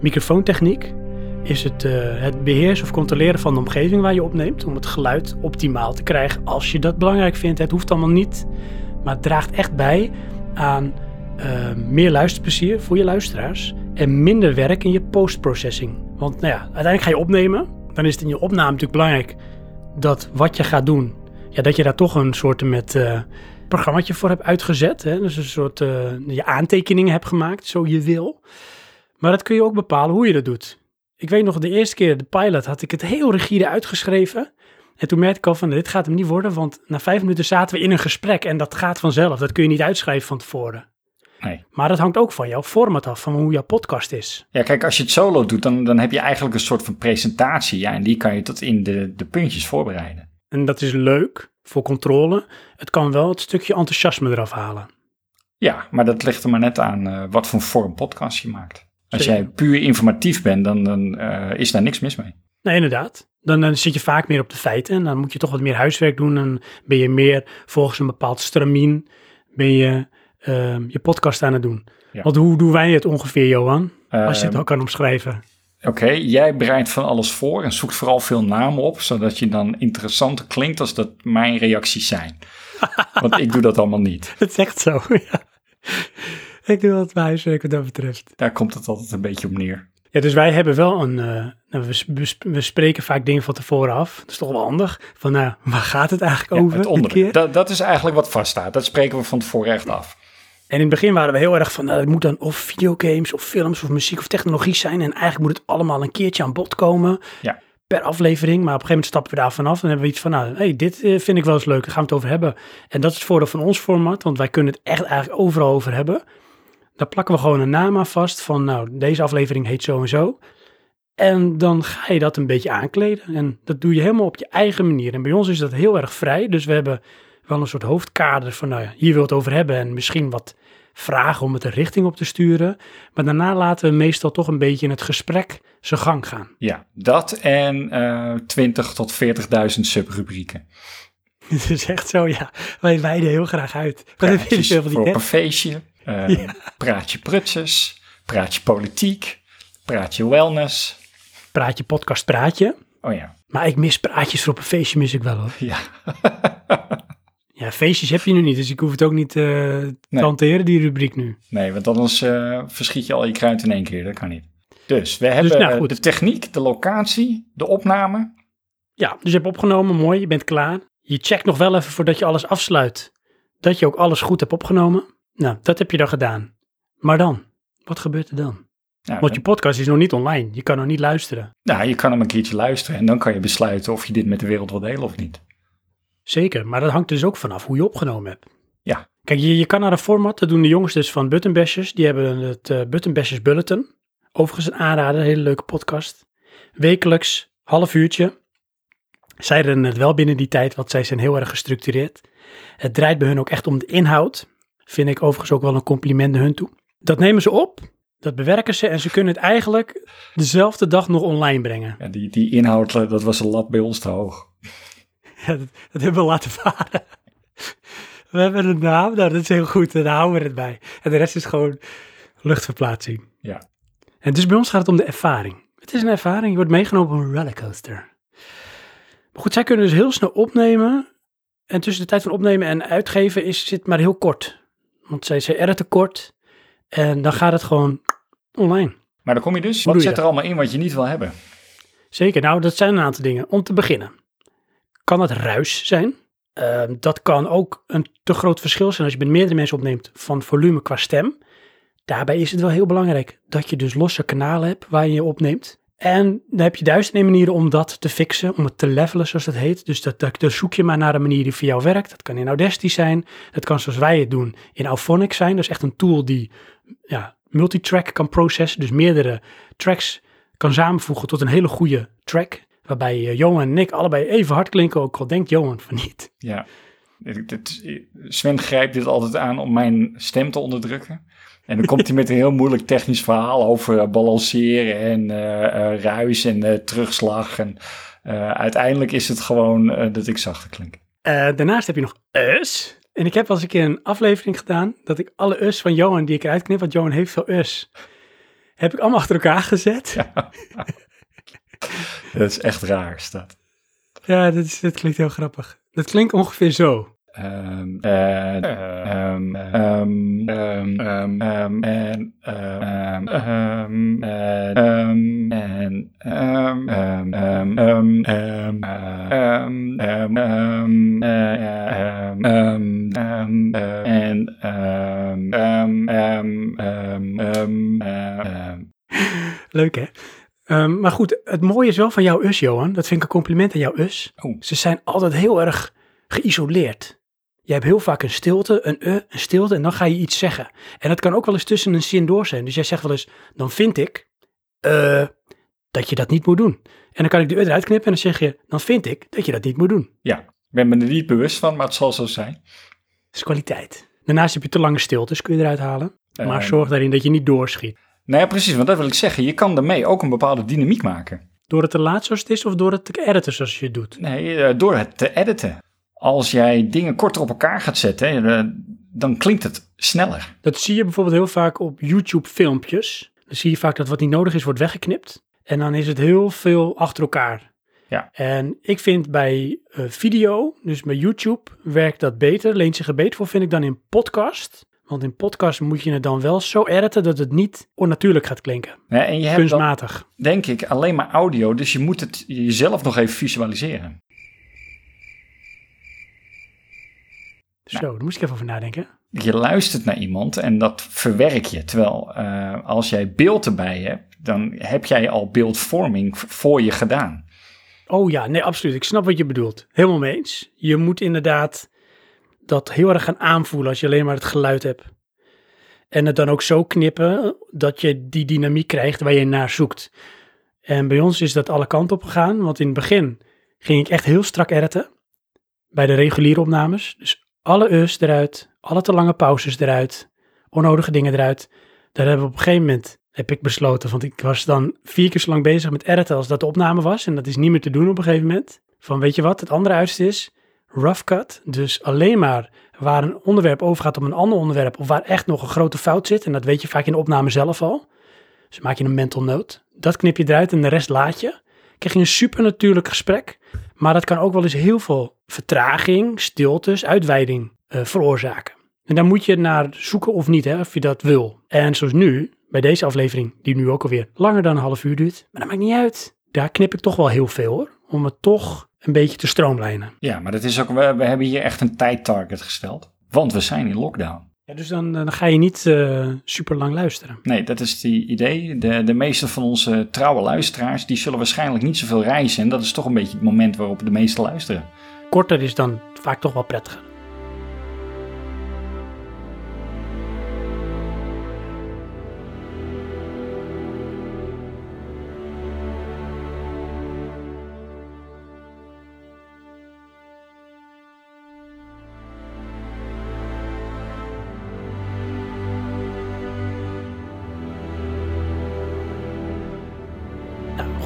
microfoontechniek is het uh, het beheersen of controleren van de omgeving waar je opneemt. Om het geluid optimaal te krijgen als je dat belangrijk vindt. Het hoeft allemaal niet, maar het draagt echt bij aan uh, meer luisterplezier voor je luisteraars. En minder werk in je postprocessing. Want nou ja, uiteindelijk ga je opnemen. Dan is het in je opname natuurlijk belangrijk dat wat je gaat doen, ja, dat je daar toch een soort met uh, programmaatje voor hebt uitgezet. Hè? Dus een soort je aantekeningen hebt gemaakt, zo je wil. Maar dat kun je ook bepalen hoe je dat doet. Ik weet nog, de eerste keer, de pilot, had ik het heel rigide uitgeschreven. En toen merkte ik al van, dit gaat hem niet worden, want na vijf minuten zaten we in een gesprek en dat gaat vanzelf. Dat kun je niet uitschrijven van tevoren. Nee. Maar dat hangt ook van jouw format af, van hoe jouw podcast is. Ja, kijk, als je het solo doet, dan, dan heb je eigenlijk een soort van presentatie. Ja, en die kan je tot in de, de puntjes voorbereiden. En dat is leuk voor controle. Het kan wel het stukje enthousiasme eraf halen. Ja, maar dat ligt er maar net aan uh, wat voor vorm podcast je maakt. Als jij puur informatief bent, dan, dan uh, is daar niks mis mee. Nee, inderdaad. Dan, dan zit je vaak meer op de feiten en dan moet je toch wat meer huiswerk doen. En ben je meer volgens een bepaald stramien, ben je uh, je podcast aan het doen. Ja. Want hoe doen wij het ongeveer, Johan? Als je het Ehm, ook kan omschrijven. Oké, jij bereidt van alles voor en zoekt vooral veel namen op, zodat je dan interessanter klinkt als dat mijn reacties zijn. Want ik doe dat allemaal niet. Het is echt zo, ja. Ik doe wat mijn huiswerk wat dat betreft. Daar komt het altijd een beetje op neer. Ja, dus wij hebben wel een. eh, nou, we, we, we spreken vaak dingen van tevoren af. Dat is toch wel handig. Van nou, waar gaat het eigenlijk Ja, over? het onderwerp. Dat, dat is eigenlijk wat vaststaat. Dat spreken we van tevoren echt af. En in het begin waren we heel erg van. Nou, het moet dan of videogames of films of muziek of technologie zijn. En eigenlijk moet het allemaal een keertje aan bod komen. Ja. Per aflevering. Maar op een gegeven moment stappen we daar vanaf. En hebben we iets van. Nou, hey, dit eh, vind ik wel eens leuk. Daar gaan we het over hebben. En dat is het voordeel van ons format. Want wij kunnen het echt eigenlijk overal over hebben. Daar plakken we gewoon een naam aan vast. Van nou, deze aflevering heet zo en zo. En dan ga je dat een beetje aankleden. En dat doe je helemaal op je eigen manier. En bij ons is dat heel erg vrij. Dus we hebben wel een soort hoofdkader van, nou ja, hier wil het over hebben. En misschien wat vragen om het een richting op te sturen. Maar daarna laten we meestal toch een beetje in het gesprek zijn gang gaan. Ja, dat en eh 20 tot 40.000 subrubrieken. Het is echt zo, ja. Wij wijden heel graag uit. Praatjes veel voor op tekst? een feestje. eh, Ja. Praatje prutsers. Praatje politiek. Praatje wellness. Praatje, podcast, praatje. Oh ja, Maar ik mis praatjes voor op een feestje, mis ik wel hoor. ja. Ja, feestjes heb je nu niet, dus ik hoef het ook niet eh, te Nee. hanteren, die rubriek nu. Nee, want anders eh, verschiet je al je kruid in één keer. Dat kan niet. Dus we hebben nou, eh, goed. de techniek, de locatie, de opname. Ja, dus je hebt opgenomen, mooi, je bent klaar. Je checkt nog wel even voordat je alles afsluit, dat je ook alles goed hebt opgenomen. Nou, dat heb je dan gedaan. Maar dan, wat gebeurt er dan? Nou, Want je podcast is nog niet online, je kan nog niet luisteren. nou, je kan hem een keertje luisteren en dan kan je besluiten of je dit met de wereld wil delen of niet. Zeker, maar dat hangt dus ook vanaf hoe je opgenomen hebt. Ja. Kijk, je, je kan naar een format, dat doen de jongens dus van Button Bashers. Die hebben het eh Button Bashers Bulletin. Overigens een aanrader, een hele leuke podcast. Wekelijks, half uurtje. Zij redden het wel binnen die tijd, want zij zijn heel erg gestructureerd. Het draait bij hun ook echt om de inhoud. Vind ik overigens ook wel een compliment naar hun toe. Dat nemen ze op, dat bewerken ze en ze kunnen het eigenlijk dezelfde dag nog online brengen. Ja, die, die inhoud, eh, dat was een lat bij ons te hoog. Ja, dat, dat hebben we laten varen. We hebben een naam, nou, dat is heel goed, en daar houden we het bij. En de rest is gewoon luchtverplaatsing. Ja. En dus bij ons gaat het om de ervaring. Het is een ervaring, je wordt meegenomen op een rollercoaster. Maar goed, zij kunnen dus heel snel opnemen. En tussen de tijd van opnemen en uitgeven is, zit maar heel kort. Want zij, zij editen kort. En dan gaat het gewoon online. Maar dan kom je dus, wat zit er allemaal in wat je niet wil hebben? Zeker, nou dat zijn een aantal dingen. Om te beginnen, kan het ruis zijn. Ehm, dat kan ook een te groot verschil zijn als je met meerdere mensen opneemt van volume qua stem. Daarbij is het wel heel belangrijk dat je dus losse kanalen hebt waar je je opneemt. En dan heb je duizend en één manieren om dat te fixen, om het te levelen zoals dat heet. Dus dat, dan zoek je maar naar een manier die voor jou werkt. Dat kan in Audacity zijn, dat kan zoals wij het doen in Auphonic zijn. Dat is echt een tool die ja, multitrack kan processen, dus meerdere tracks kan samenvoegen tot een hele goede track. Waarbij eh, Johan en ik allebei even hard klinken, ook al denkt Johan van niet. Ja. Dit- dit- Sven grijpt dit altijd aan om mijn stem te onderdrukken. En dan komt hij met een heel moeilijk technisch verhaal over eh, balanceren en eh, ruis en terugslag. En uiteindelijk is het gewoon dat ik zachter klink. Daarnaast heb je nog us. En ik heb wel eens een keer een aflevering gedaan dat ik alle us van Johan die ik eruit knip, want Johan heeft veel us. heb ik allemaal achter elkaar gezet. Ja, dat is echt raar, staat. Ja, dat, is, dat klinkt heel grappig. Dat klinkt ongeveer zo. En Leuk hè? Um, maar goed, het mooie is wel van jouw us, Johan. Dat vind ik een compliment aan jouw us. Oh. Ze zijn altijd heel erg geïsoleerd. Je hebt heel vaak een stilte, een uh, een stilte en dan ga je iets zeggen. En dat kan ook wel eens tussen een zin door zijn. Dus jij zegt wel eens, dan vind ik uh, dat je dat niet moet doen. En dan kan ik de uh eruit knippen en dan zeg je, dan vind ik dat je dat niet moet doen. Ja, ik ben me er niet bewust van, maar het zal zo zijn. Dat is kwaliteit. Daarnaast heb je te lange stiltes, kun je eruit halen. Maar zorg daarin dat je niet doorschiet. Nou ja, precies, want dat wil ik zeggen. Je kan daarmee ook een bepaalde dynamiek maken. Door het te laat zoals het is of door het te editen zoals je het doet? Nee, door het te editen als jij dingen korter op elkaar gaat zetten, dan klinkt het sneller. Dat zie je bijvoorbeeld heel vaak op YouTube-filmpjes. Dan zie je vaak dat wat niet nodig is, wordt weggeknipt. En dan is het heel veel achter elkaar. Ja. En ik vind bij uh, video, dus bij YouTube, werkt dat beter. Leent zich er beter voor, vind ik, dan in podcast. Want in podcast moet je het dan wel zo editen dat het niet onnatuurlijk gaat klinken. Ja, en je hebt Kunstmatig. Dan, denk ik alleen maar audio, dus je moet het jezelf nog even visualiseren. Zo, daar moest ik even over nadenken. Je luistert naar iemand en dat verwerk je. Terwijl uh, als jij beeld erbij hebt, dan heb jij al beeldvorming voor je gedaan. Oh ja, nee, absoluut. Ik snap wat je bedoelt. Helemaal mee eens. Je moet inderdaad dat heel erg gaan aanvoelen als je alleen maar het geluid hebt. En het dan ook zo knippen dat je die dynamiek krijgt waar je naar zoekt. En bij ons is dat alle kanten op gegaan, want in het begin ging ik echt heel strak editen. Bij de reguliere opnames. Dus alle us eruit, alle te lange pauzes eruit, onnodige dingen eruit. Daar hebben we op een gegeven moment, heb ik besloten, want ik was dan vier keer zo lang bezig met editen als dat de opname was. En dat is niet meer te doen op een gegeven moment. Van weet je wat, het andere uiterste is rough cut. Dus alleen maar waar een onderwerp overgaat op een ander onderwerp of waar echt nog een grote fout zit. En dat weet je vaak in de opname zelf al. Dus maak je een mental note. Dat knip je eruit en de rest laat je. Krijg je een super natuurlijk gesprek. Maar dat kan ook wel eens heel veel vertraging, stiltes, uitweiding uh, veroorzaken. En daar moet je naar zoeken of niet, hè, of je dat wil. En zoals nu, bij deze aflevering, die nu ook alweer langer dan een half uur duurt. Maar dat maakt niet uit. Daar knip ik toch wel heel veel hoor. Om het toch een beetje te stroomlijnen. Ja, maar dat is ook, we, we hebben hier echt een tijdtarget gesteld. Want we zijn in lockdown. Ja, dus dan, dan ga je niet uh, super lang luisteren. Nee, dat is het idee. De, de meeste van onze trouwe luisteraars, die zullen waarschijnlijk niet zoveel reizen. En dat is toch een beetje het moment waarop de meesten luisteren. Korter is dan vaak toch wel prettiger.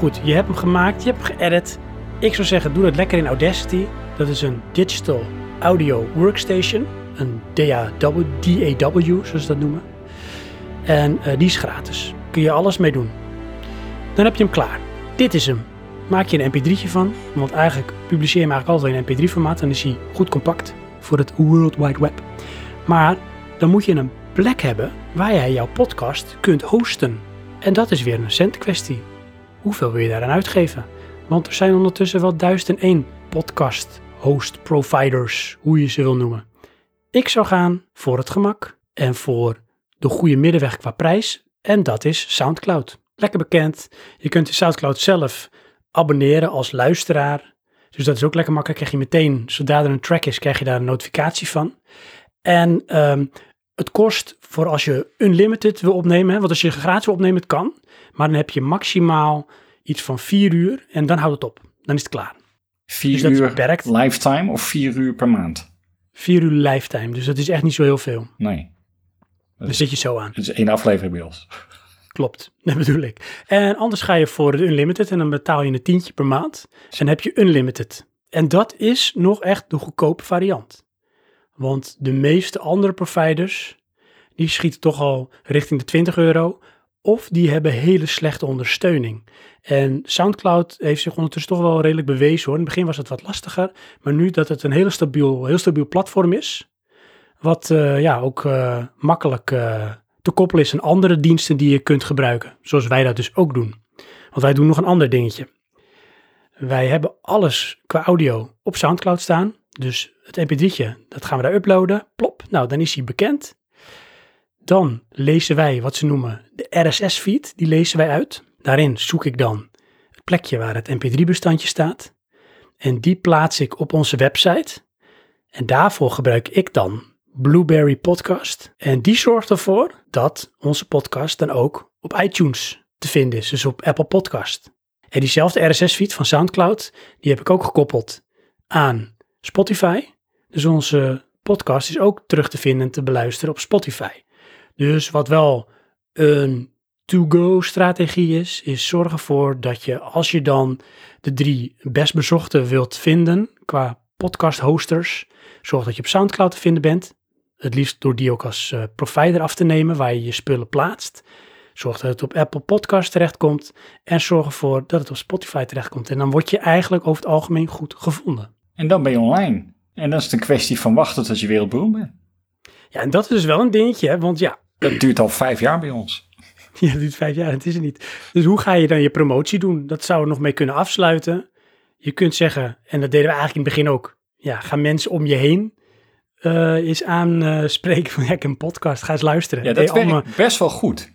Goed, je hebt hem gemaakt, je hebt hem geëdit. Ik zou zeggen, doe dat lekker in Audacity. Dat is een Digital Audio Workstation. Een DAW, DAW zoals ze dat noemen. En uh, die is gratis. Kun je alles mee doen. Dan heb je hem klaar. Dit is hem. Maak je een mp3'tje van. Want eigenlijk publiceer je hem eigenlijk altijd in mp3 formaat. En is hij goed compact voor het World Wide Web. Maar dan moet je een plek hebben waar jij jouw podcast kunt hosten. En dat is weer een cent kwestie hoeveel wil je daaraan uitgeven? Want er zijn ondertussen wel duizend en één podcast host providers, hoe je ze wil noemen. Ik zou gaan voor het gemak en voor de goede middenweg qua prijs en dat is SoundCloud. Lekker bekend. Je kunt de SoundCloud zelf abonneren als luisteraar. Dus dat is ook lekker makkelijk. Krijg je meteen, zodra er een track is, krijg je daar een notificatie van. En um, het kost voor als je unlimited wil opnemen, want als je gratis wil opnemen, het kan. Maar dan heb je maximaal iets van vier uur en dan houdt het op. Dan is het klaar. Vier dus uur lifetime of vier uur per maand? Vier uur lifetime, dus dat is echt niet zo heel veel. Nee. Dan zit je zo aan. Het is één aflevering bij ons. Klopt, dat bedoel ik. En anders ga je voor de unlimited en dan betaal je een tientje per maand. En dan heb je unlimited. En dat is nog echt de goedkope variant. Want de meeste andere providers, die schieten toch al richting de 20 euro of die hebben hele slechte ondersteuning. En SoundCloud heeft zich ondertussen toch wel redelijk bewezen hoor. In het begin was het wat lastiger, maar nu dat het een hele stabiel, heel stabiel platform is, wat uh, ja, ook uh, makkelijk uh, te koppelen is aan andere diensten die je kunt gebruiken, zoals wij dat dus ook doen. Want wij doen nog een ander dingetje. Wij hebben alles qua audio op SoundCloud staan. Dus het mp3'tje, dat gaan we daar uploaden. Plop, nou dan is hij bekend. Dan lezen wij wat ze noemen de RSS-feed, die lezen wij uit. Daarin zoek ik dan het plekje waar het mp3-bestandje staat. En die plaats ik op onze website. En daarvoor gebruik ik dan Blueberry Podcast. En die zorgt ervoor dat onze podcast dan ook op iTunes te vinden is, dus op Apple Podcast. En diezelfde RSS-feed van SoundCloud, die heb ik ook gekoppeld aan Spotify. Dus onze podcast is ook terug te vinden en te beluisteren op Spotify. Dus wat wel een to-go-strategie is, is zorgen ervoor dat je als je dan de drie best bezochte wilt vinden qua podcast-hosters, zorg dat je op SoundCloud te vinden bent. Het liefst door die ook als uh, provider af te nemen waar je je spullen plaatst. Zorg dat het op Apple Podcast terechtkomt en zorg ervoor dat het op Spotify terechtkomt. En dan word je eigenlijk over het algemeen goed gevonden. En dan ben je online. En dan is het een kwestie van wachten tot je wereldberoemd bent. Ja, en dat is dus wel een dingetje, hè? want ja. Dat duurt al vijf jaar bij ons. Ja, dat duurt vijf jaar, het is er niet. Dus hoe ga je dan je promotie doen? Dat zou er nog mee kunnen afsluiten. Je kunt zeggen, en dat deden we eigenlijk in het begin ook. Ja, gaan mensen om je heen uh, eens aanspreken van, ja, ik heb een podcast, ga eens luisteren. Ja, dat werkt allemaal... best wel goed.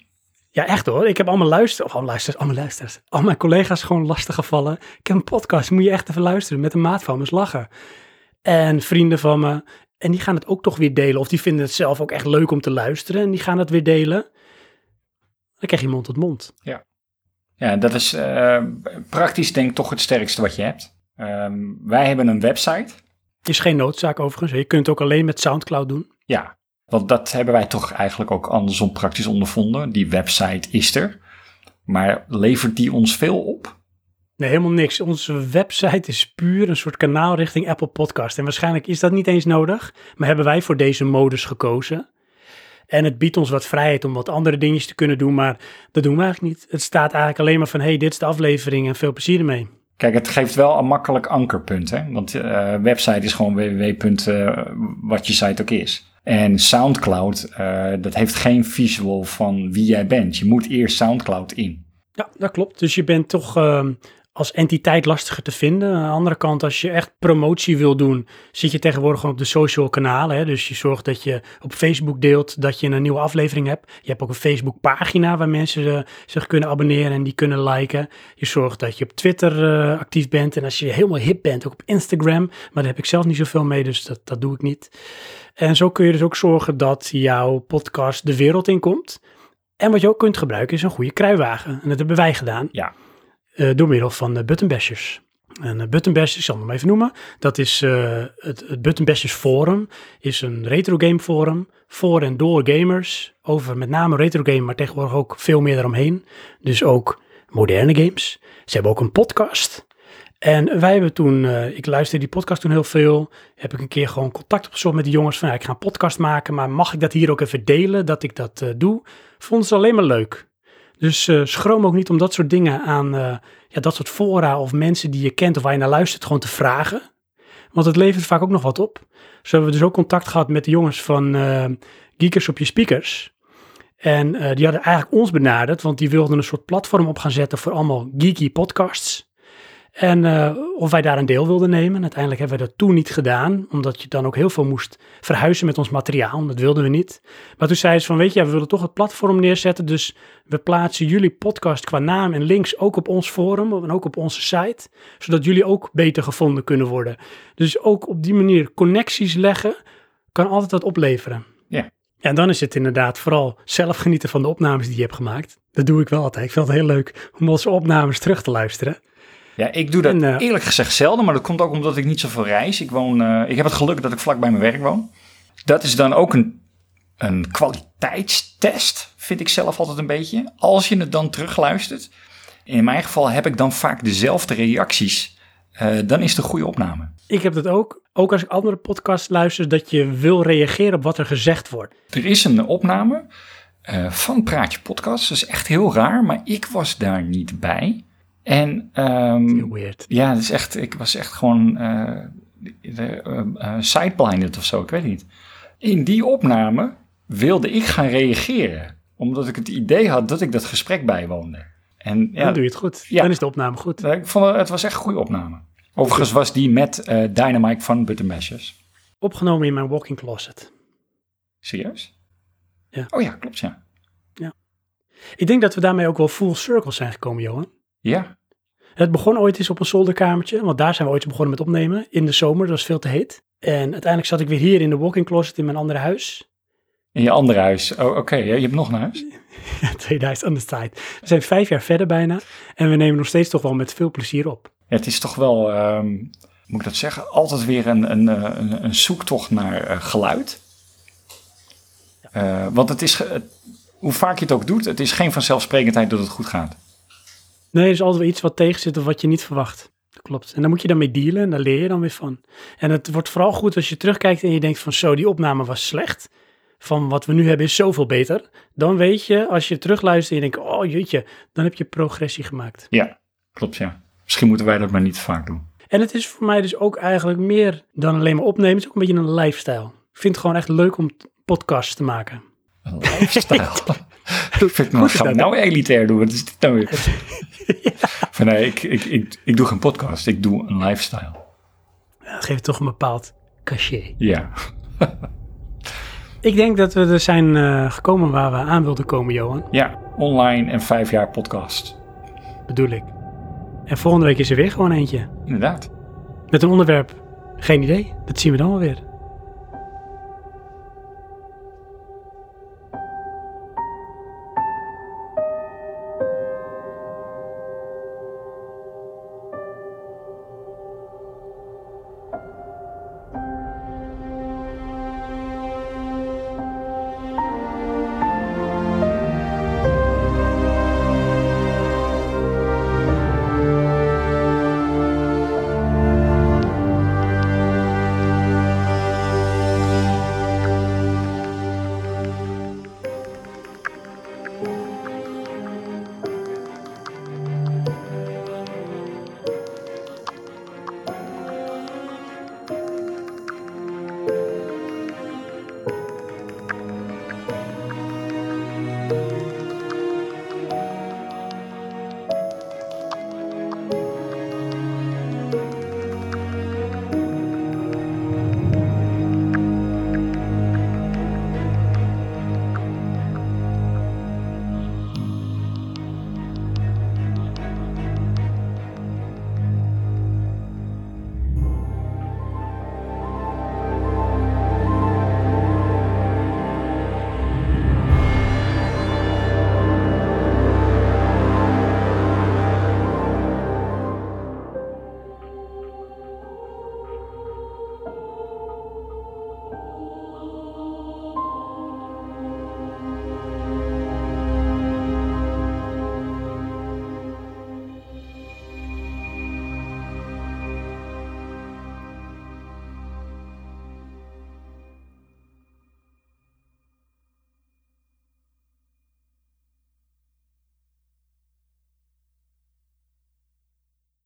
Ja, echt hoor. Ik heb allemaal luisteren, of allemaal luisteraars, allemaal luisteraars. Al mijn collega's gewoon lastig gevallen. Ik heb een podcast, moet je echt even luisteren. Met een maat van me, eens lachen. En vrienden van me. En die gaan het ook toch weer delen. Of die vinden het zelf ook echt leuk om te luisteren. En die gaan het weer delen. Dan krijg je mond tot mond. Ja, ja dat is uh, praktisch denk ik toch het sterkste wat je hebt. Um, wij hebben een website. Is geen noodzaak overigens. Je kunt het ook alleen met Soundcloud doen. Ja, want dat hebben wij toch eigenlijk ook andersom praktisch ondervonden. Die website is er. Maar levert die ons veel op? Nee, helemaal niks. Onze website is puur een soort kanaal richting Apple Podcast. En waarschijnlijk is dat niet eens nodig. Maar hebben wij voor deze modus gekozen. En het biedt ons wat vrijheid om wat andere dingetjes te kunnen doen. Maar dat doen we eigenlijk niet. Het staat eigenlijk alleen maar van, hey, dit is de aflevering en veel plezier ermee. Kijk, het geeft wel een makkelijk ankerpunt. Hè? Want uh, website is gewoon www. Uh, wat je site ook is. En SoundCloud, uh, dat heeft geen visual van wie jij bent. Je moet eerst SoundCloud in. Ja, dat klopt. Dus je bent toch uh, als entiteit lastiger te vinden. Aan de andere kant, als je echt promotie wil doen, zit je tegenwoordig gewoon op de social kanalen. Hè? Dus je zorgt dat je op Facebook deelt dat je een nieuwe aflevering hebt. Je hebt ook een Facebook pagina waar mensen zich kunnen abonneren en die kunnen liken. Je zorgt dat je op Twitter uh, actief bent. En als je helemaal hip bent, ook op Instagram. Maar daar heb ik zelf niet zoveel mee, dus dat, dat doe ik niet. En zo kun je dus ook zorgen dat jouw podcast de wereld in komt. En wat je ook kunt gebruiken is een goede kruiwagen. En dat hebben wij gedaan. Ja. Uh, door middel van de buttonbashers. En uh, buttonbashers, ik zal hem even noemen. Dat is het, het Buttonbashers Forum. Is een retro game forum voor en door gamers. Over met name retro game, maar tegenwoordig ook veel meer daaromheen. Dus ook moderne games. Ze hebben ook een podcast. En wij hebben toen, ik luisterde die podcast toen heel veel, heb ik een keer gewoon contact opgezocht met die jongens van, ja, ik ga een podcast maken, maar mag ik dat hier ook even delen, dat ik dat doe? Vonden ze alleen maar leuk. Dus uh, schroom ook niet om dat soort dingen aan, ja, dat soort fora of mensen die je kent of waar je naar luistert, gewoon te vragen. Want het levert vaak ook nog wat op. Zo hebben we dus ook contact gehad met de jongens van Geekers op je Speakers. En die hadden eigenlijk ons benaderd, want die wilden een soort platform op gaan zetten voor allemaal geeky podcasts. En uh, of wij daar een deel wilden nemen. Uiteindelijk hebben we dat toen niet gedaan, omdat je dan ook heel veel moest verhuizen met ons materiaal. Dat wilden we niet. Maar toen zeiden ze van, weet je, ja, we willen toch het platform neerzetten. Dus we plaatsen jullie podcast qua naam en links ook op ons forum en ook op onze site. Zodat jullie ook beter gevonden kunnen worden. Dus ook op die manier connecties leggen kan altijd wat opleveren. Ja. Ja, en dan is het inderdaad vooral zelf genieten van de opnames die je hebt gemaakt. Dat doe ik wel altijd. Ik vind het heel leuk om onze opnames terug te luisteren. Ja, ik doe dat en, uh, eerlijk gezegd zelden, maar dat komt ook omdat ik niet zoveel reis. Ik, woon, uh, ik heb het geluk dat ik vlak bij mijn werk woon. Dat is dan ook een, een kwaliteitstest, vind ik zelf altijd een beetje. Als je het dan terugluistert. In mijn geval heb ik dan vaak dezelfde reacties. Uh, dan is het een goede opname. Ik heb dat ook. Ook als ik andere podcasts luister, dat je wil reageren op wat er gezegd wordt. Er is een opname eh, van Praatje Podcast. Dat is echt heel raar, maar ik was daar niet bij. En ehm, Heel weird. ja, echt, ik was echt gewoon eh eh, eh, sideblinded of zo, ik weet niet. In die opname wilde ik gaan reageren, omdat ik het idee had dat ik dat gesprek bijwoonde. En ja, Dan doe je het goed. Ja. Dan is de opname goed. ik vond het, het was echt een goede opname. Overigens was die met eh Dynamite van Buttermashers. Opgenomen in mijn walk-in closet. Serieus? Ja. Oh ja, klopt, ja. Ik denk dat we daarmee ook wel full circle zijn gekomen, Johan. Ja, Het begon ooit eens op een zolderkamertje, want daar zijn we ooit begonnen met opnemen. In de zomer, dat was veel te heet. En uiteindelijk zat ik weer hier in de walk-in closet in mijn andere huis. in je andere huis. Oh, oké, je hebt nog een huis? Ja, 2000 on the side. We zijn vijf jaar verder bijna en we nemen nog steeds toch wel met veel plezier op. Ja, het is toch wel, ehm, moet ik dat zeggen, altijd weer een, een, eh, een, een zoektocht naar eh, geluid. Eh, want het is, hoe vaak je het ook doet, het is geen vanzelfsprekendheid dat het goed gaat. Nee, er is altijd wel iets wat tegen zit of wat je niet verwacht. Dat klopt. En dan moet je dan mee dealen en daar leer je dan weer van. En het wordt vooral goed als je terugkijkt en je denkt van zo, die opname was slecht. Van wat we nu hebben is zoveel beter. Dan weet je, als je terugluistert en je denkt, oh jeetje, dan heb je progressie gemaakt. Ja, klopt, ja. Misschien moeten wij dat maar niet vaak doen. En het is voor mij dus ook eigenlijk meer dan alleen maar opnemen. Het is ook een beetje een lifestyle. Ik vind het gewoon echt leuk om podcasts te maken. Een lifestyle. ik vind, nou, gaan we nou elitair doen? Wat is dit nou weer? Van, nee, ik, ik, ik, ik doe geen podcast, ik doe een lifestyle. Dat geeft toch een bepaald cachet. Ja, Ik denk dat we er zijn eh, gekomen waar we aan wilden komen, Johan. ja online en vijf jaar podcast. Bedoel ik. En volgende week is er weer gewoon eentje. Inderdaad. Met een onderwerp, geen idee. Dat zien we dan wel weer.